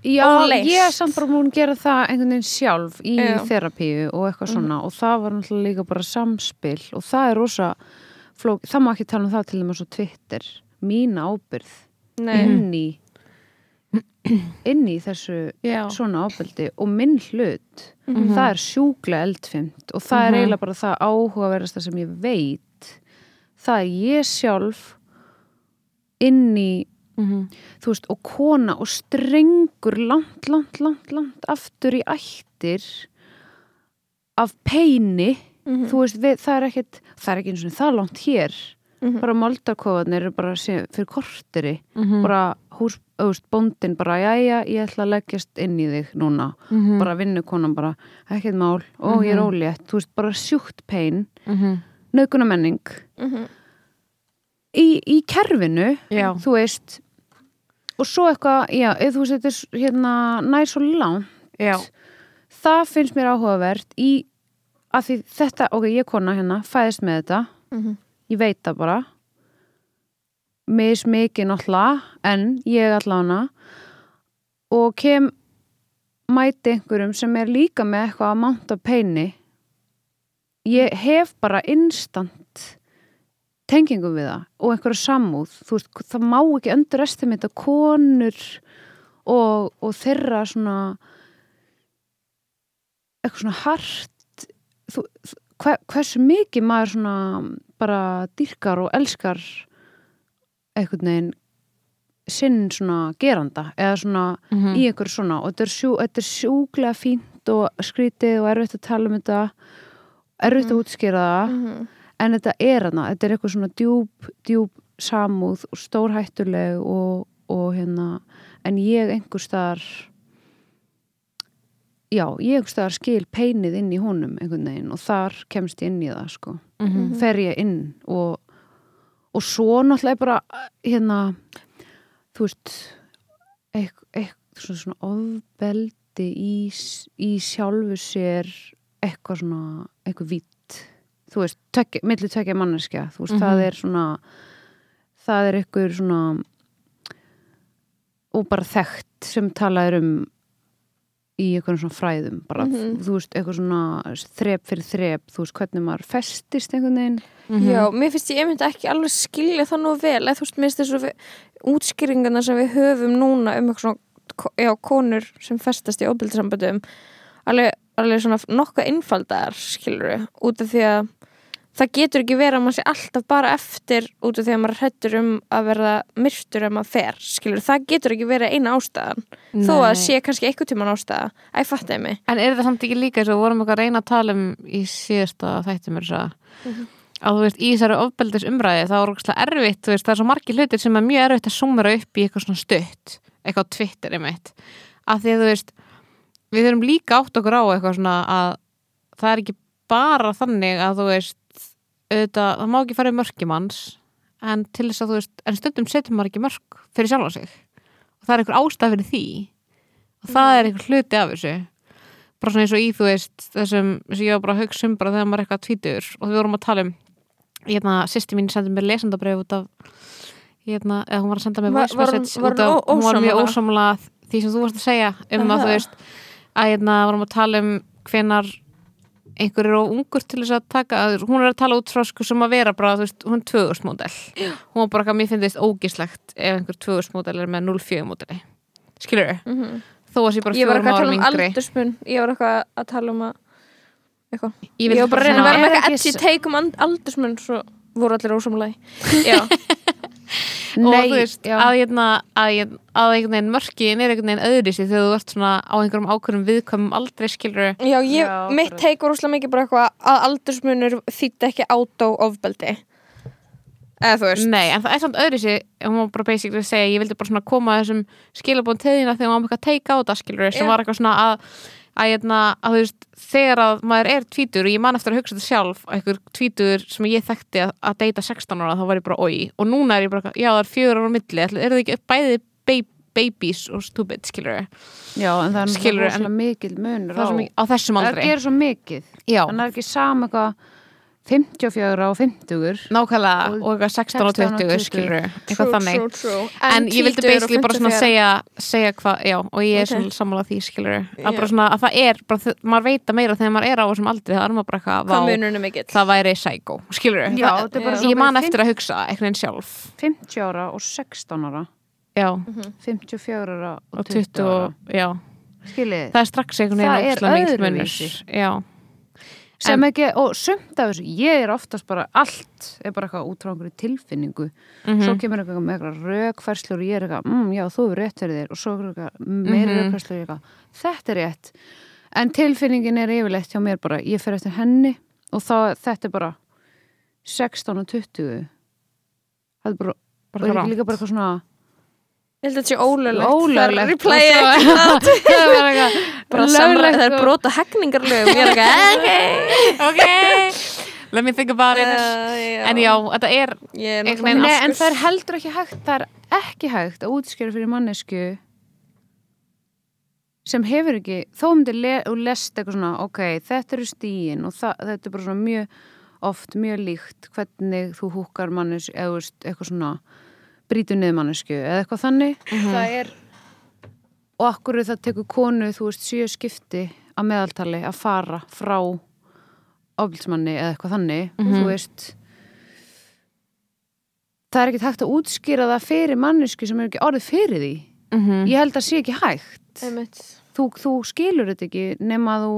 Já, ég er samt bara múin að gera það einhvern veginn sjálf í Já. þerapíu og eitthvað svona. Og það var náttúrulega líka bara samspil og það er rosa flók, það má ekki tala um það til þeim á Twitter. Mín ábyrð Nei, inn í [clears throat] inn í þessu Já. svona ábyrði og minn hlut það er sjúklega eldfimt og það er eiginlega bara það áhugaverðasta sem ég veit. Það er ég sjálf inn í Mhm. þú veist, og kona og strengur langt, langt, langt, langt aftur í ættir af peini Mhm. þú veist, við, það er ekkit það er ekki eins og það langt hér Mhm. bara moldarkofarnir eru bara fyrir korteri Mhm. bara hús, auðvist, bóndin bara, jæja, ég ætla að leggjast inn í þig núna, Mhm. bara vinnukonan bara, ekkert mál, ó, ég er ólétt þú veist, bara sjúkt pein Mhm. nöðguna menning Mhm. Í, í kerfinu Já. þú veist og svo eitthvað, já, eða þú veist þetta er hérna nær svo langt Já. það finnst mér áhugavert í að því þetta, ok, ég er kona hérna fæðist með þetta, Mhm. ég veit það bara mis mikið náttúrulega en ég allána og kem mæti einhverjum sem er líka með eitthvað að mánta peini ég hef bara instant tengingu við það og einhverja samúð þú veist, það má ekki underestimita konur og, og þeirra svona eitthvað svona hart þú, hver, hversu mikið maður svona bara dýrkar og elskar einhvern veginn sinn svona geranda eða svona Mhm. í einhverju svona og þetta er, sjú, þetta er sjúklega fínt og skrítið og erfitt að tala um þetta erfitt að útskýra það Mhm. En þetta er hana, þetta er eitthvað svona djúb, djúb samúð og stórhættuleg og, og hérna en ég einhver staðar já, ég einhver staðar skil peinið inn í honum einhvern veginn og þar kemst ég inn í það sko, Mhm. fer ég inn og, og svo náttúrulega bara hérna þú veist eitthvað, eitthvað svona, svona ofbeldi í, í sjálfu sér eitthvað svona eitthvað vitt þú veist, tvekki, milli tvekja manneskja þú veist, það er svona það er eitthvað svona og bara þekkt sem talaður um í eitthvað svona fræðum bara, þú veist, eitthvað svona þrep fyrir þrep, þú veist, hvernig maður festist einhvern veginn. Já, mér finnst ég einmitt ekki alveg skilja það nú vel eða þú veist, mér finnst þessu útskýringarna sem við höfum núna um eitthvað svona já, konur sem festast í óbildisamböndum alveg, alveg svona nokkuð einfaldar skilur út af því að það getur ekki verið að maður sé alltaf bara eftir út af því að maður hrættur um að verða myrtur ef maður fer, skilur, það getur ekki verið eina ástæðan, þó að Nei. sé kannski eitthvað tíman ástæða, æ, fattaði mig. En er það samt ekki líka eins og vorum að reyna að tala um í síðasta þættum er þess að að þú veist, í þessari ofbeldis umræði þá er ógæslega erfitt, veist, það er svo margir hlutir sem er mjög erfitt að sumera upp í eitthvað svona stutt eitthvað við þurfum líka átt okkur á eitthvað svona að það er ekki bara þannig að þú veist auðvitað, það má ekki fara í mörkjum hans en til þess að þú veist en stundum setjum maður ekki mörk fyrir sjálfa sig. Og það er einhver ástæð fyrir því. Og það er einhver hluti af þessu. Bara svona eins og í þú veist þessum sem ég var bara að hugsa um bara þegar maður eitthvað tvítur og við vorum að tala um hérna, sýsti mín sendi mér lesendabrif út af hérna, eða hún var að senda mér voice message út af, hún var mjög ósammála? ósamla því sem þú varst að segja um að þú veist að hérna vorum að tala um hvenar einhver er of ungur til þess að taka að, hún er að tala út frá sko sem að vera bara, þú veist, hún er 2000 módel hún var bara, mér finnst þess ógislegt ef einhver 2000 módel er með 04 módeli. Skilur þau? þó að sé bara ég var fjórum að um yngri aldursmun. Ég var eitthvað að tala um að eitthvað. Ég Ég var bara að reyna að vera Er með ekki eitthvað edgy s- take um and- aldursmun svo voru allir ósamlega [laughs] Já, [laughs] og þú veist, já. að, hérna, að, ég- að einhvern veginn mörkin er einhvern veginn öðri sig þegar þú ert svona á einhverjum ákveðum viðkvæmum aldrei skilur já, ég, Já, mitt voru óslega mikið bara eitthvað að aldursmunur þýtti ekki átó ofbeldi eða þú veist Nei, en það er samt öðri sig hún var bara basically að segja, ég vildi bara svona koma að þessum skilabóðum teðina þegar maður eitthvað teika á þetta skilur sem Já. var eitthvað svona að að, hérna, að veist, þegar að maður er tvítur og ég man eftir að hugsa þetta sjálf einhver tvítur sem ég þekkti að, að deyta 16 ára, þá var ég bara oi og núna er ég bara, já það er fjögur ára á milli er það ekki bæði baby, babies og stupid, skilur já, en það er náttúrulega mikil munur það er á á þessum það aldrei gerir svo mikið. Já, en það er ekki sama eitthvað 54 og 50 nákvæmlega Og og eitthvað 16 og 16 og 20, 20. skilur eitthvað þannig true, true. en ég vildi basically bara svona 54. segja segja hvað, já, og ég er Ok. svona sammála því skilur, að Já. bara svona, að það er bara, maður veit að meira þegar maður er á þessum aldrei það er maður bara eitthvað, er það væri psycho skilur, það, er svona ég man eftir að hugsa einhvern veginn sjálf 50 ára og 16 ára já, 54 ára og og 20, 20 ára og, já, skiljið, það er strax einhvern Það veginn er mikill munur. öðruvísi. já, sem ekki, og sumt af þessu ég er oftast bara, allt er bara eitthvað út frá einhverju tilfinningu. Mhm. svo kemur eitthvað með eitthvað rökfærslur og ég er eitthvað, mm, já, þú er rétt fyrir þér. Og svo er eitthvað meiri Mhm. rökfærslur og ég er eitthvað, þetta er rétt. En tilfinningin er yfirleitt hjá mér bara ég fer eftir henni og þá, þetta er bara 16 og 20 það er bara, bara og er líka bara eitthvað svona ég held að þetta sé ólöglegt. Ólöglegt. replay og svo- það. [laughs] Var eitthvað bara [laughs] samræð, löglegt. það er brota hegningarlögum. Ég er ekki, ok, [laughs] let me think about it. Ok en já, þetta er ég er Nei, en það er heldur ekki hægt það er ekki hægt að útskjöra fyrir mannesku sem hefur ekki þó um til og lest eitthvað svona ok, þetta eru stíin og það, þetta er bara svona mjög oft mjög líkt hvernig þú húkar mannes eða eitthvað svona niður mannesku eða eitthvað þannig. Það er og akkur það tekur konu þú veist sjö skipti að meðaltali að fara frá ofbilsmanni eða eitthvað þannig. Þú veist það er ekkert hægt að útskýra það fyrir mannesku sem er ekki orðið fyrir því. Mm ég held að sé ekki hægt. Þú, þú skilur þetta ekki nema að þú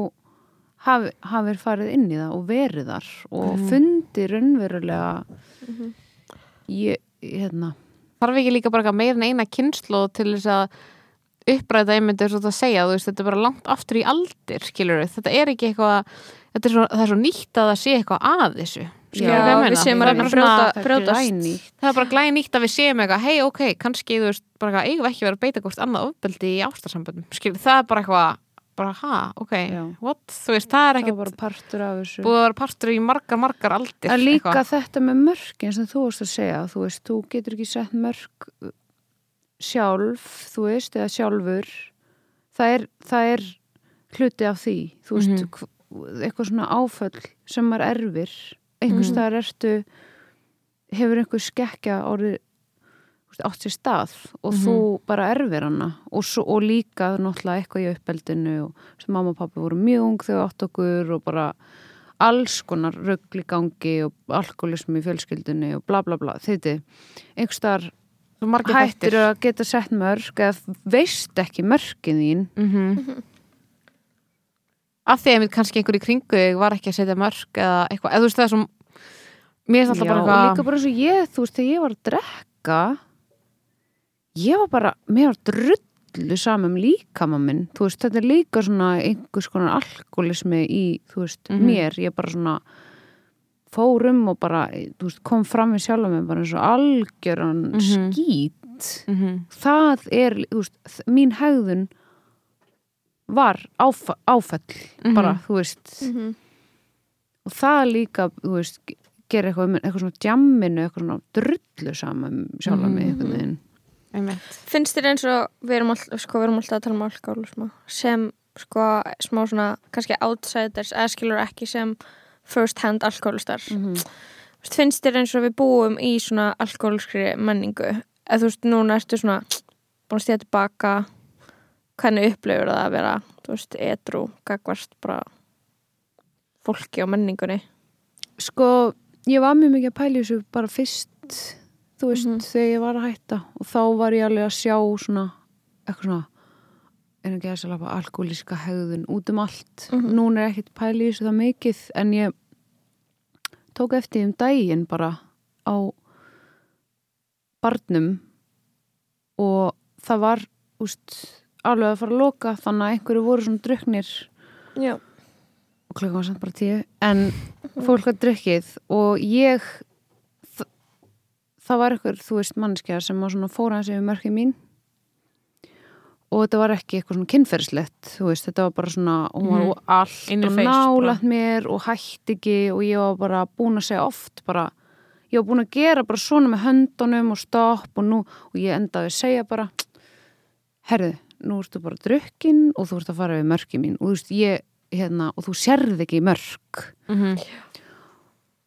hafi, hafir farið inn í það og verið þar og Mhm. fundið raunverulega ég, hérna þarf ekki líka bara en eina kynslu til þess að uppræða einmitt þess að það segja, þú veist, þetta er bara langt aftur í aldir, skilur þetta er ekki eitthvað þetta er svo, það er svo nýtt að það sé eitthvað að þessu. Skilur Já, við séum það að er reyna að svona, brjóta- það er er bara glæði nýtt að við séum eitthvað, hei, ok, kannski, þú veist, bara eitthvað, eigum við ekki verið að beita hvort annað ofbeldi í ástarsamböndum, skilur, það er bara eitthvað bara, ha, ok, Já. what, þú veist, það er það ekkert var bara partur af þessu búið að vera partur í margar, margar aldir að líka eitthvað. þetta með mörkin sem þú varst að segja þú veist, þú getur ekki sett mörk sjálf, þú veist eða sjálfur það er, það er hluti af því þú veist, Mhm. hv- eitthvað svona áföll sem maður erfir einhvers Mhm. staðar ertu hefur einhver skekkja orðið átt sér stað og Mhm. þú bara erfir hana. Og, svo, og líka náttúrulega eitthvað í uppeldinu og sem mamma og pappi voru mjög ung þegar átt okkur og bara alls konar rögl í gangi og alkoholismi í fjölskyldunni og bla bla bla. Þetta, einhvers staðar Svo margir hættir þættir. að geta sett mörg eða veist ekki mörgin þín. Mm af því að mér kannski einhver í kringu var ekki að setja mörg eða eitthvað, eða þú veist það er svo mér er alltaf Já, bara og eitthvað líka bara eins og ég, þú veist, þegar ég var að drekka ég var bara mér var drullu saman um líkama minn, þú veist, þetta er líka svona einhvers konar alkoholismi í, þú veist, Mhm. mér, ég bara svona fórum og bara þú veist, kom fram við sjálf mig bara eins og algjöran Mhm. skít mm það er, þú veist, mín hegðun var áfa, áfell Mhm. bara, þú veist Mhm. og það líka, þú veist gera eitthvað, með- eitthvað svona djamminu eitthvað svona drullu saman um sjálfa mig Mhm. einhvern veginn einmitt. Finnst þér eins og við erum, all, sko, við erum alltaf að tala um alkoholisma sem sko smá svona kannski outsiders eða skilur ekki sem first hand alkoholistar Mhm. Þú veist, finnst þér eins og við búum í svona alkoholiskri menningu? Eða þú veist, núna ertu svona búin að stíða tilbaka hvernig upplifur það að vera þú veist, edru, gagvart bara fólki og menningunni? Sko, ég var mjög mikið að pæla í þessu bara fyrst þú veist, Mhm. þegar ég var að hætta og þá var ég alveg að sjá svona eitthvað svona en ekki að að lafa alkoholíska hegðun út um allt Mhm. núna er ekkert pæla í þessu það mikið en ég tók eftir því um daginn bara á barnum og það var úst, alveg að fara að loka þannig að einhverju voru svona druknir Já, og klukkan var samt bara tíu en fólk var drukkið og ég það var eitthvað, þú veist, mannskja sem var svona fóra hans yfir mörkið mín. Og þetta var ekki eitthvað svona kynferðslegt, þú veist, þetta var bara svona hún var Mhm. allt og nálat mér og hætti ekki og ég var bara búin að segja oft bara, ég var búin að gera bara svona með höndunum og stopp og nú og ég endaði að segja bara herðu, nú ertu bara drukkin og þú ert að fara við mörkið mín. Og þú veist, ég, hérna, og þú sérð ekki mörk. Mm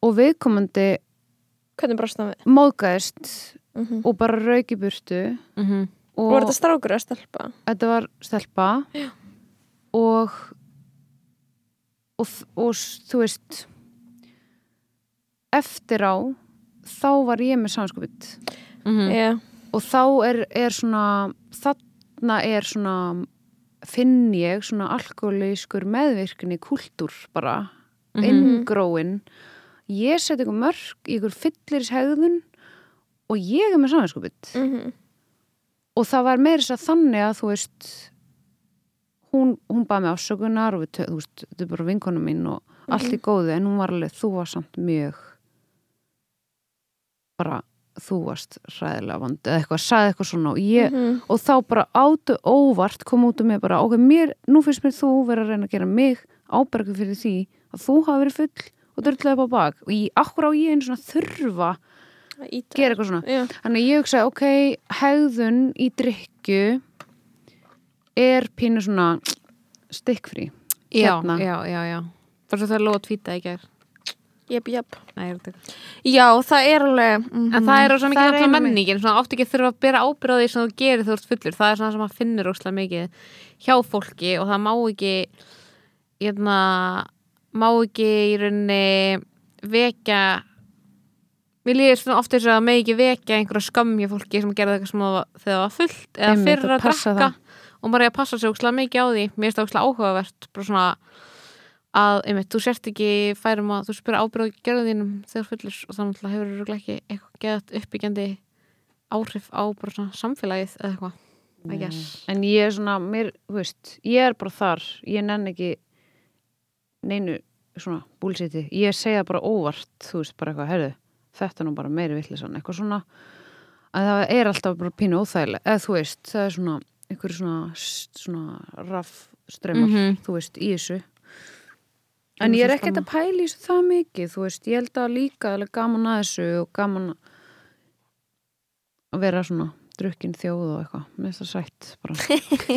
og viðkomandi Hvernig brást það við? móðgæðist Mm og bara rauk í burtu Mhm. og Voru þetta strákur að stelpa? þetta var stelpa Já. og og, og þú veist eftir á þá var ég með samskupið Mhm. Já. og þá er, er svona þarna er svona finn ég svona alkoholískur meðvirkni kultúr bara Mhm. inngróin ég seti ykkur mörg í ykkur fylliris hegðun og ég er með samvinskupið Mm og það var meira þess að þannig að þú veist hún, hún baði mig ásökunar og við, þú veist, þetta er bara vinkonu mín og allt í góðu en hún var alveg, þú var samt mjög bara þú varst ræðilega vand eða eitthvað, sagði eitthvað svona og ég Mhm. og þá bara áttu óvart kom út um mig bara, ok, mér, nú finnst mér þú vera að reyna að gera mig ábergu fyrir því að þú hafi verið full og dörðlega upp á bak og ég, akkur á ég einu svona þurfa Að íta. gera eitthvað svona Já. þannig ég hugsaði, ok, hegðun í drikju er pínu svona stikkfrí Já, Hérna. já, já, já Bara svo það er lóð að tvíta í gær Jep, jep. Nei, ég er að teka. Já, það er alveg mm En það er svo mikið náttúrulega menningin svona áttu ekki þurfa að bera ábyrða því sem þú gerir þú ert fullur, það er svona sem maður finnur óslega mikið hjá fólki og það má ekki hérna, má ekki í rauninni vekja mér líður svona ofta þess að það með ekki vekja einhverja skömmja fólki sem gerði eitthvað sem það var, þegar það var fullt eða fyrir að drakka og maður er að passa sig óslega mikið á því. Mér finnst það óslega áhugavert bara svona að, einmitt, þú sért ekki færum að þú spyrir ábyrða gerðu þínum þegar þú fullir og þannig að hefur örugglega ekki eitthvað geðat uppbyggjandi áhrif á bara svona samfélagið eða eitthvað guess. en ég er svona, mér, þú veist ég er bara þar, ég nenn ekki neinu svona búlsiti, ég segja bara óvart þú veist, bara eitthvað, heyrðu, þetta er nú bara meiri vittlisann, eitthvað svona. Að það er alltaf bara pínu óþægilega eða þú veist, það er svona einhverju svona, svona raff strömmar, Mhm. þú veist, í þessu. En ég er ekkert að pæla í þessu það mikið þú veist, ég held að líka alveg gaman að þessu og gaman að vera svona drukkin þjóð og eitthvað, mér finnst það sætt bara.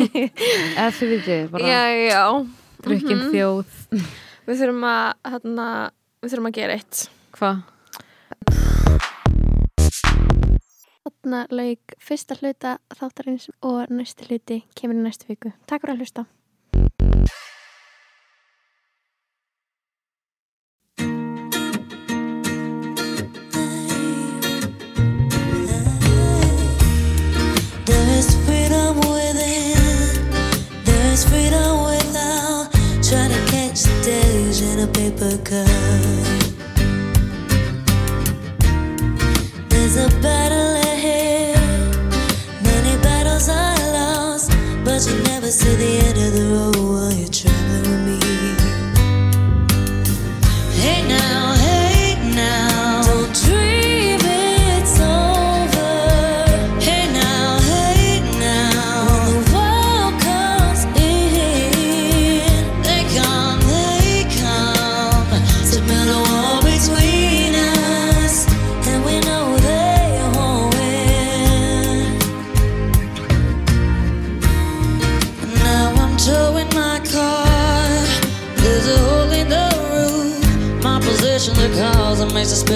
[laughs] Eða þið vitið, bara Já, já. drukkin Mhm. þjóð Við þurfum að, hérna, við þurfum að gera eitt. Hvað? Þarna lauk fyrsta hluta þáttarins og næsti hluti kemur í næstu viku. Takk fyrir að hlusta. Cup. There's a battle ahead. Many battles are lost, but you never see the end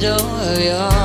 Door of your